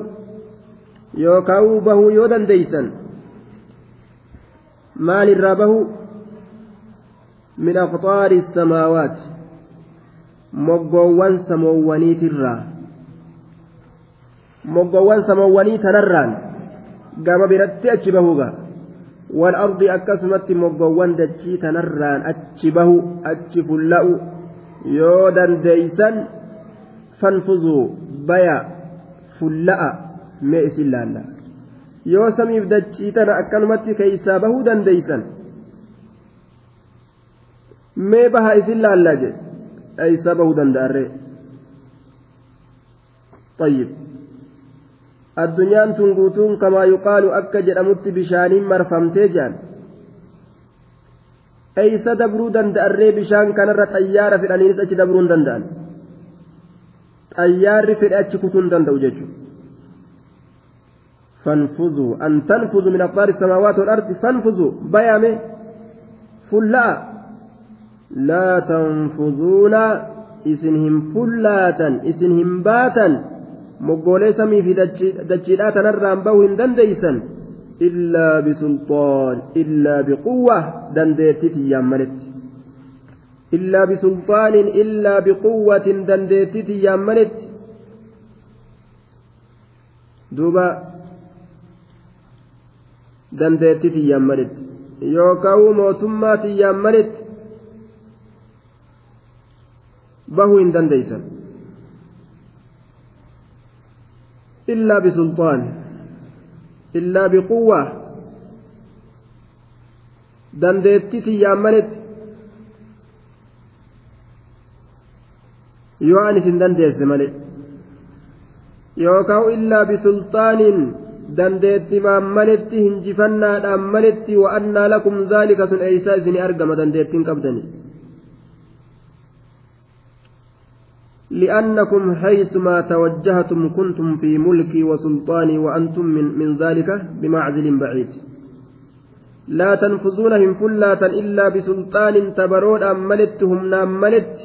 yookaan bahuu yoo dandeeysan maalirraa bahuu min aqxaari samaawaat moggoowwan samoowwaniitirraa moggoowwan samoowwanii tanarraan gama biratti achi bahuuga والأرض أكسمت مقوان دتشي تنران أتشبه أتشفلأ يودا ديسا فانفذوا بيا فلأ مئس yoo samiif dachii tana akkanumatti keeysaa bahuu dandeeysan mee baha isin laallaa jedhe eeysaa bahuu danda'arree طيب addunyaan tun guutuun kamaa yuqaalu akka jedhamutti bishaaniin marfamtee jedhan eeysa dabruu danda'arree bishaan kanarra xayyaara fedhaniinis achi dabruu hin danda'an xayyaarri fedhe achi kutuu hin danda'u jechuudha فانفذوا أن تنفذوا من أقطار السماوات والأرض فانفذوا لا تنفذون إسنهم فلاتا إسنهم باتا dachiidhaa tanarraan bahu hin dandeeysan illaa bisulxaan illaa biquwwa dandeettitiyyaan maletti illaa bisulxaanin illaa biquwwatin dandeettitiyyaan maletti duuba dandeettitiyyaan maletti yookaan mootummaa tiyyaan maletti bahuu hin dandeeysan إلا بسلطان إلا بقوة dandeettii xiyyaammanetti yoo an isin dandeesse malee yookaan illaa bisulxaaniin dandeetti maammaletti hinjifannaadhaan maletti wa'annaa lakum zaalika sun eeysaa isinii argama dandeettiin qabdanii لأنكم حيثما توجهتم كنتم في ملكي وسلطاني وأنتم من, من ذلك بمعزل بعيد لا تنفذونهم فلاة إلا بسلطان تبرون أملتهم ناملت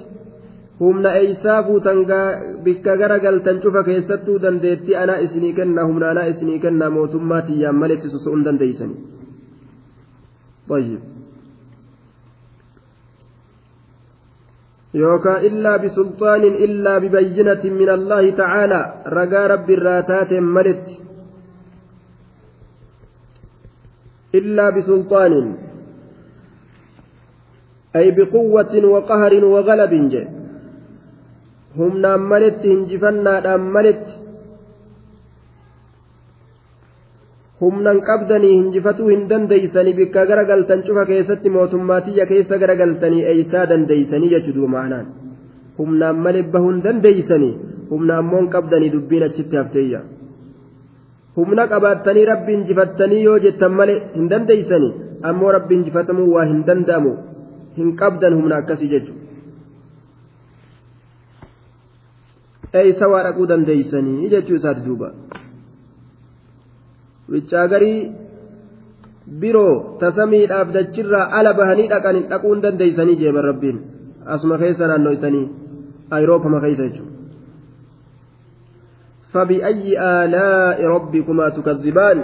humna eeysaafuu tangaa bikka garagaltan cufa keessattuu dandeetti anaa isinii kenna humna anaa isinii kenna mootummaa tiyyaan maletti soso'uun dandeeysani طيب yookaan illaa bisulxaanin illaa bibayyinatin min allaahi tacaalaa ragaa rabbi irraa taateen maletti illaa bisulxaanin ay biquwwatin waqaharin wagalabin jedhe humnaan maletti hinjifannaadhaan maletti humnan qabdanii hinjifatuu hin dandeeysanii bikka garagaltan cufa keessatti mootummaatiyya keessa garagaltanii eeysaa dandeeysanii jechuudha ma'anaan humnaan malee bahuu hin dandeeysanii humna ammoo qabdanii dubbiin achitti hafteeyya humna qabaattanii rabbi injifattanii yoo jettan malee hin dandeeysanii ammoo rabbi injifatamuu waa hin danda'amu hin qabdan humna akkasii jechuudha. eeysa waa dhaquu dandeeysanii jechuu isaati duuba. wichaagarii biroo tasamiidhaaf dachirraa ala bahanii dhaqan dhaquun dandeeysanii jeeban rabbiin asuma keessa naannoysanii ayroopama keessa jechuudha فبأي آلاء ربكما تكذبان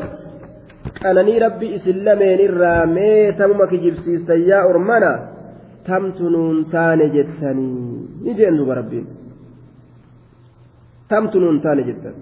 أنني ربي إسلامين الرامي تمك جبسي سياء أرمنا تمتنون تان جتني نجي أنه ربي تمتنون تان جتني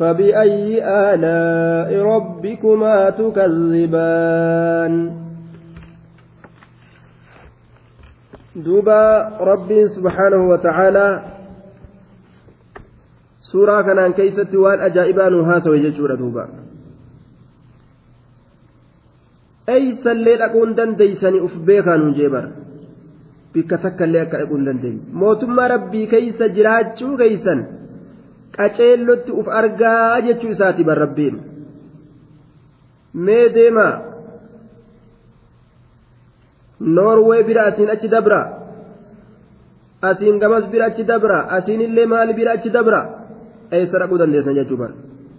فبأي آلاء ربكما تكذبان دوبا ربي سبحانه وتعالى waan ajaa'ibaa nu haasawe jechuudha duuba eeysallee dhaquun dandeeysanii uf beekaa nuun jee bara bikka takkallee akka dhaquu hin dandeenye mootummaa rabbii keeysa jiraachuu keeysan qaceellotti uf argaa jechuu isaati bar rabbiin mee deemaa noorwee bira asiin achi dabra asiin gamas bira achi dabra asiin illee maal bira achi dabra eessa dhaquu dandeessan jechuu bar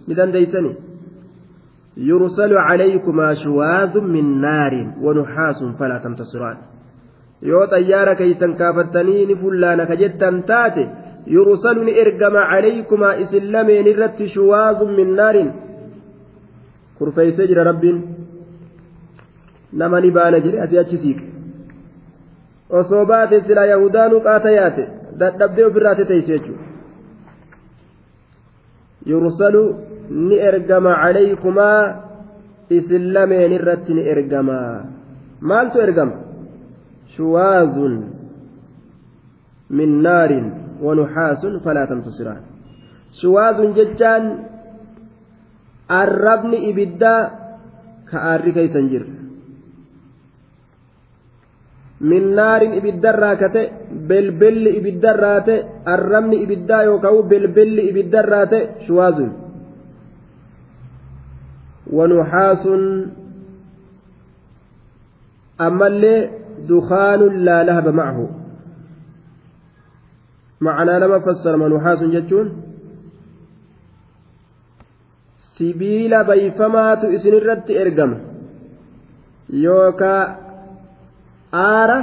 ni dandeeysani يرسل عليكما شواذ من نار ونحاس فلا تنتصران yoo xayyaara keeysan kaafattanii ni fullaana ka jettan taate yursalu ni ergama calaykumaa isin lameen irratti shuwaazun min naarin kurfeeysee jira rabbiin nama ni baana jedhe asii achi siiqe osoo baate silaa yahudaanuu qaata yaate dadhabdee ofirraa teteeyse jechuudha yursalu ni ergama calaykumaa isin lameen irratti ni ergama maaltu ergama شواذ من نار ونحاس فلا تنتصران. شواذ ججان الربن إبدا كآري كيسنجر من نار إبدا راكته بلبل إبدا راته الربن إبدا يوكاو بلبل إبدا راته شواذ ونحاس اللي دخان لا لهب معه. ma'anaa nama fassara manuhaasun jechuun sibiila bayfamaatu isinirratti ergama yookaa aara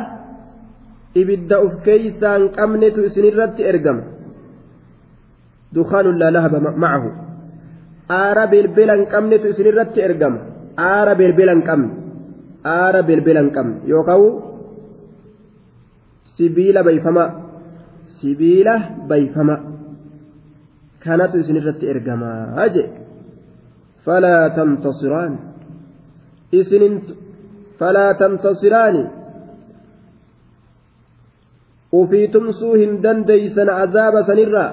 ibidda uf keeysaa hin qabnetu isinirratti ergama. Dukaanun laalahaba macahu aara bilbila hin qabnetu isinirratti ergama. Aara bilbila hin qabne. Aara bilbila hin qabne yookaa sibiila bayfamaa sibiila bayfama kanatu isinirratti ergamaa jee falaa tamtasiraan isinin falaa tamtasiraani ufii tumsuu hin dandeeysan azaaba sanirraa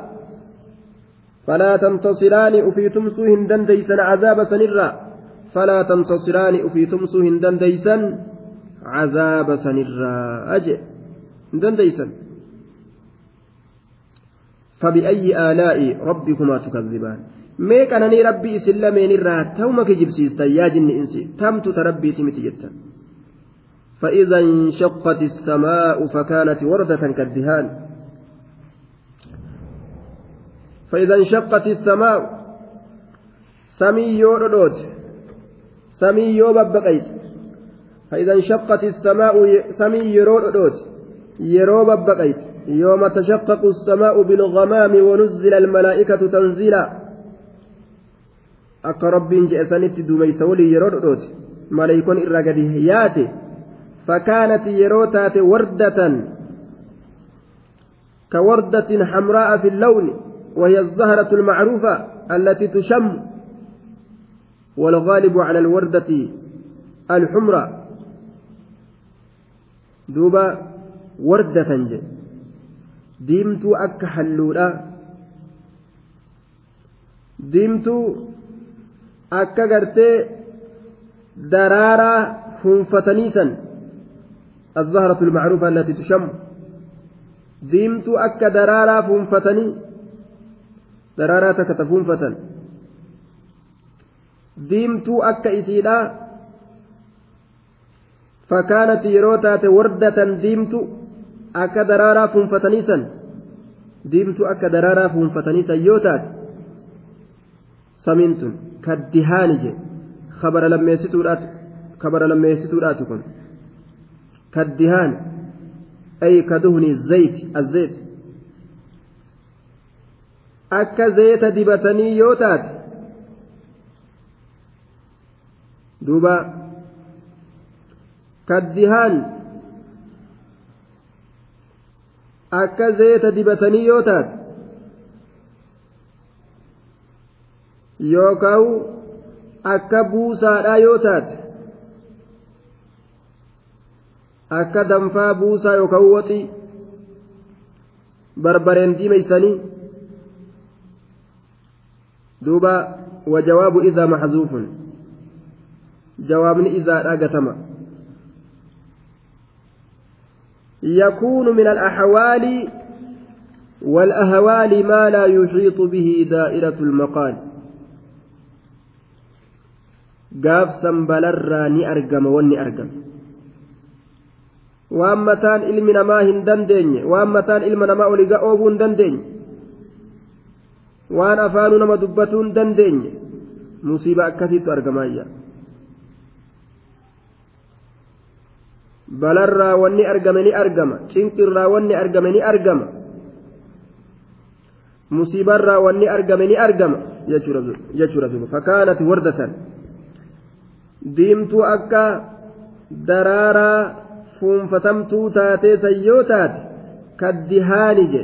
tamtasiraani ufii tumsuu hin dandeeysan azaaba sanirraa فلا تنتصران في تمسو هندن ديسن عذاب سنرا أجئ هندن ديسن فبأي آلاء ربكما تكذبان؟ rabbii isin lameen irraa ta'uma kijibsiista yaa jinni insi tamtu ta rabbiiti miti jettan. فإذا انشقت السماء فكانت وردة كالدهان فإذا انشقت السماء سمي samii yoo babbaqayte فإذا انشقت السماء سمي يرود دوت يرو ببقيت يوم تشقق السماء بالغمام ونزل الملائكة تنزيلا. akka rabbiin jedhe sanitti duumeysa walii yeroo dhodhoote maleeykon irraa gadi yaate wardatan كوردة حمراء في اللون. وهي الزهرة المعروفة التي تشم. والغالب على الوردة الحمرة دوبا وردة جي ديمتو أك حلولا ديمتو akka gartee daraaraa fuunfataniisan الزهرة المعروفة التي تشم ديمت أكا درارا فنفتني درارا تكت فنفتا ديمت أكا إسيدا فكانت يروتات وردة ديمت أكا درارا فنفتنيسا ديمت أكا درارا فنفتنيسا يوتات سمنتم كالدهان جي خبر لميستودات خبر لميستودات كن كالدهان أي كدهن الزيت الزيت أكا زيت دبتني يوتات دوبا كالدهان akka zeeta dibatanii yoo taate yookaan akka buusaadhaa yoo taate akka danfaa buusaa yookaan waxii barbareen diimeysanii duuba wajawaabu idaa maxzuufun jawaabni izaadhaa gatama يكون من الأحوال والأهوال ما لا يحيط به دائرة المقال mataan ilmi namaa hin dandeenye waan mataan ilma namaa oliga oobuu hin dandeenye waan afaanuu nama dubbatuu hin dandeenye musiiba akkasiitu argamaayya balarraa wanni argame ni argama. Cinqirraa wanni argame ni argama. Musiibarraa wanni argame ni argama jechuudha fakkaanati wardatan. Diimtuu akka daraaraa fuunfatamtuu taatee sayyoo taate kaddihaani je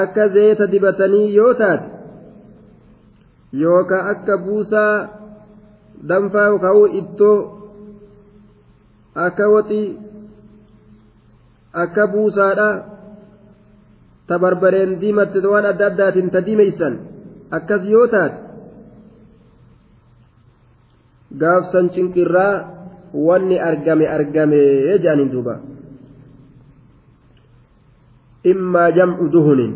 akka zeeta dibatanii yoo taate yookaan akka buusaa danfaa yookaan ittoo akka waxii akka buusaadha ta barbareen diimatte waan adda addaatiin ta diimeysan akkas yoo taate gaafsan cinqirraa wanni argame argame jedhaniin duuba immaa jamcu duhunin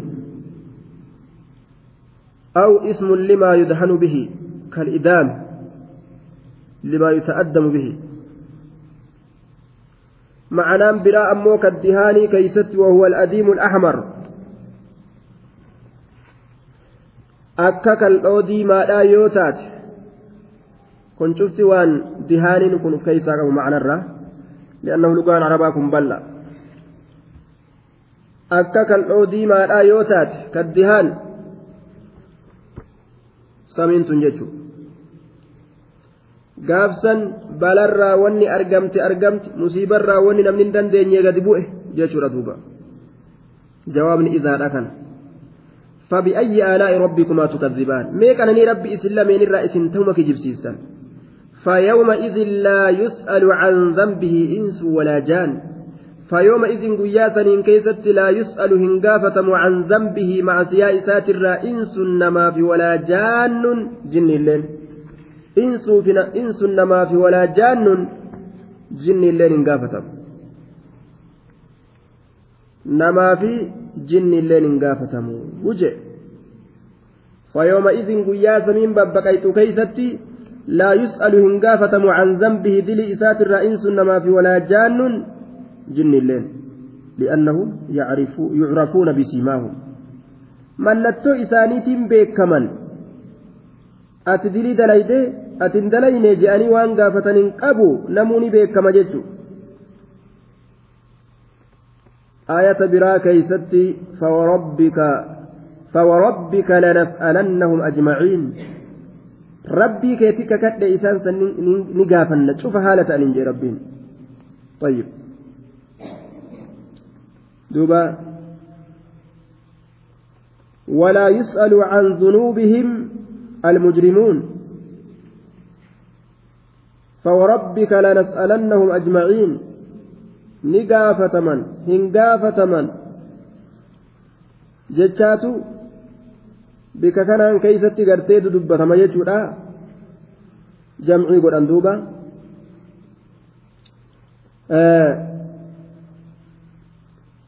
أو اسم لما يدهن به كالإدام لما يتأدم به معنى براء أمو كالدهاني كيست وهو الأديم الأحمر أكك الأودي ما لا يوتات waan dihaaniin kun uf keessaa qabu macnarra li'annahu lugaan arabaa balla akka kal'oo diimaadhaa yoo taate kaddihaan samiin tun jechuudha gaafsan balarraa wanni argamte argamte musiibarraa wanni namni hin dandeenye gadi bu'e jechuudha duuba. Jawaabni izaadha kana. فبأي آلاء ربكما تكذبان ميك أنني ربي إسلامين الرئيس تومك جبسيستان فيومئذ لا يسأل عن ذنبه إنس ولا جان فيومئذ قياسا كيست لا يسأل هنقافة عن ذنبه مع سياء ساتر إنس نما ولا جان جن الليل إنس في إنس نما في ولا جان جن الليل هنقافة نما في جن الليل هنقافة وجه. فيومئذ قياسا من ببقيت كيستي لا يسأل هنقافة عن ذنبه دلي إسات الرئيس إنما في ولا جان جن الليل لأنهم يعرفوا يعرفون بسيماهم. mallattoo isaaniitiin beekaman ati dilii dalayde ati hin dalayne je'anii waan gaafatan hin qabu namuu ni beekama jechu keeysatti fawarabbika lanas'alannahum ajmaciin rabbii keetti kakadhe isaan san ni gaafanna cufa haala ta'aniin jee rabbiin طيب دوبا ولا يسأل عن ذنوبهم المجرمون فوربك لنسألنهم أجمعين. نقافة من هنقافة من جتشاتو bika kanaan keeysatti garteetu dubbatama jechuudha jamcii godhan duuba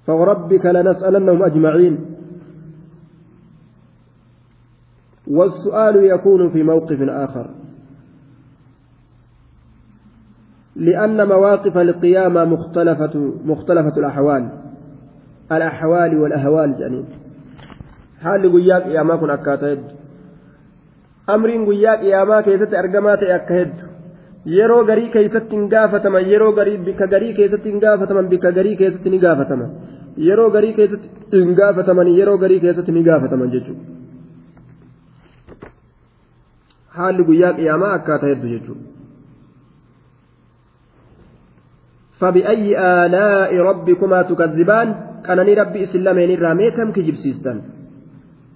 فوربك لنسألنهم أجمعين. والسؤال يكون في موقف آخر. لأن مواقف القيامة مختلفة مختلفة الأحوال الأحوال والأهوال haalli guyyaa qiyaamaa kun akkaataa heddu amriin guyyaa qiyaamaa keessatti argamaa ta'e akka heddu yeroo garii keessatti hin gaafataman yeroo garii bika garii keessatti hin gaafataman bika garii keessatti ni gaafataman yeroo garii keessatti hin gaafataman yeroo garii keessatti ni gaafataman jechuudha haalli guyyaa qiyaamaa akkaataa heddu jechuudha. فبأي آلاء ربكما تكذبان؟ isin lameenirraa mee kam kijibsiistan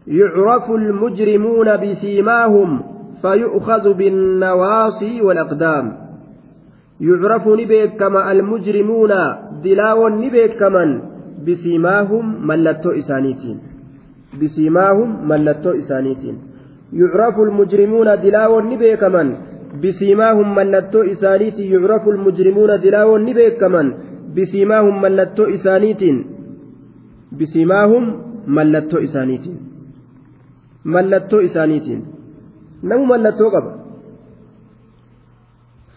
يعرف المجرمون بسيماهم فيؤخذ بالنواصي والأقدام. يعرف نبيك كما المجرمون دلاو نبيك كمن بسيماهم ملتو إسانيتين. بسيماهم ملتو إسانيتين. يعرف المجرمون دلاو نبيك بسيماهم ملتو إسانيتين يعرف المجرمون دلاو نبيك كمن بسيماهم ملتو إسانيتين بسيماهم ملتو إسانيتين ملتو إسانيتين نمو ملتو قبل.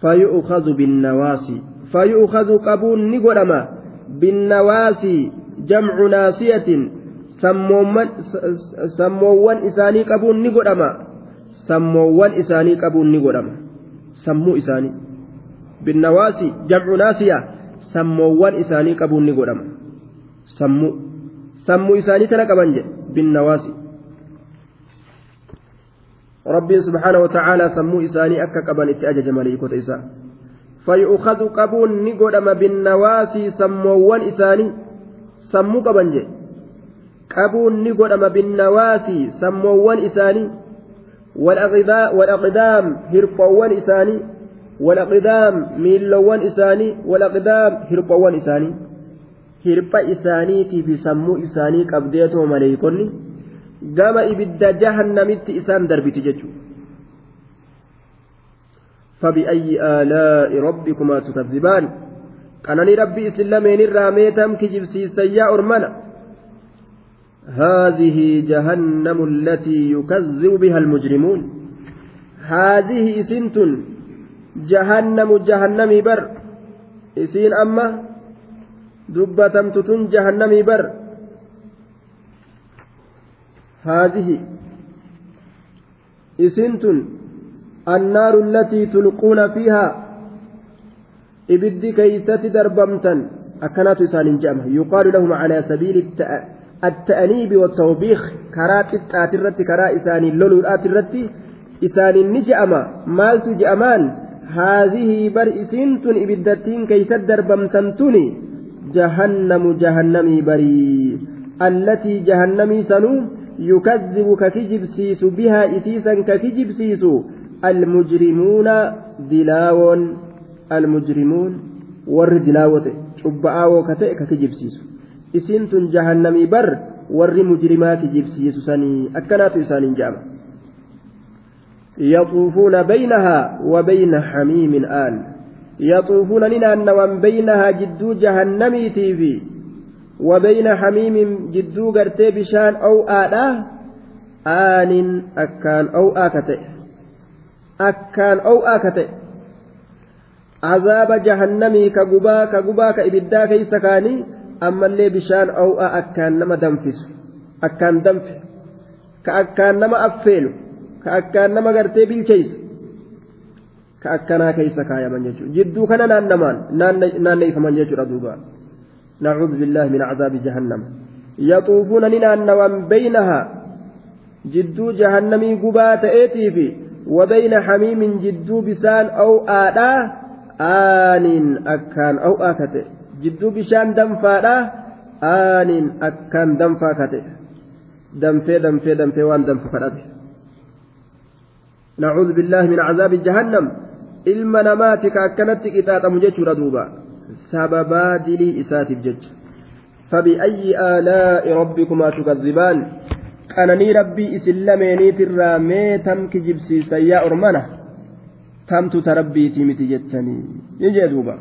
فيؤخذ بالنواسي فيؤخذ قبول نقرما بالنواسي جمع ناسية sammoowwan isaanii qabuun ni godhama sammoowwan isaanii qabuun ni godhama sammuu isaanii binnawaasi jamcu naasiya sammoowwan isaanii qabuun ni godhama sammuu sammuu isaanii tana qaban jedhe binnawaasi rabbiin subhaanahu wa ta'aalaa sammuu isaanii akka qaban itti ajaja maleeykota isaa فيؤخذ قبون نقدم بالنواسي سموان إساني سمو قبن جي قبون نقدم بالنواسي سموان إساني والأقدام هرقوان إساني والأقدام ميلوان إساني والأقدام هرقوان إساني. hirpha isaaniitii fi sammuu isaanii qabdeetoo maleeykonni gama ibidda jahannamitti isaan darbiti jechuudha. فبأي آلاء ربكما تكذبان؟ قناني ربي إسلامين الراميتم كجب سيسيا أرمنا هذه جهنم التي يكذب بها المجرمون. هذه إسنت جهنم جهنم بر. إسين أما؟ دبتمت جهنم بر. هذه إسنت النار التي تلقون فيها إبد كيست دربمتا أكنات إسان جامع. يقال لهم على سبيل التأنيب والتوبيخ كرات التاترت كرا إسان اللولو الآترت إسان النجأما مالت جأمان هذه بر إسنت إبدتين كيست دربمتنتني جهنم جهنمي بري التي جهنمي سنو يكذب ككجبسيس بها إتيسا ككجبسيس المجرمون دلاون المجرمون ور دلاوته شبعاو كتئ ككجبسيس إسنتن جهنمي بر ور مجرمات جبسيس سني أكنات إسان جامع يطوفون بينها وبين حميم آن يطوفون ننان بينها جدو جهنمي تيفي وبين حميم جدو قرتي بشان أو آلاه آن أكان أو آكته أكان أو آكته عذاب جهنمي كقبا كقبا كإبدا كيس كاني أما اللي بشان أو أكان نما دنفس أكان دنف كأكان نما أفيل كأكان نما قرتي بالكيس كأكنا كيس كايا من يجو جدو كان نانمان ناني فمن يجو ردوبا نعوذ بالله من عذاب جهنم يطوفون ننان بينها جدو جهنمي قبات ايتي في وبين حميم جدو بسان أو آدا آن أكان أو آكته جدو بشان دنفادا آن أكان دنفاكته دنفي دنفي دنفي وان دنفكته نعوذ بالله من عذاب جهنم qixaaxamu jechuudha duuba sababaa dilii isaatiif jecha fabi'ayyi aalaa'i rabbikumaa tukadhibaan qananii rabbii isin lameeniitirraa mee tam kijibsiisan yaa ormana tamtu ta rabbiitii miti jettanii ni jee duuba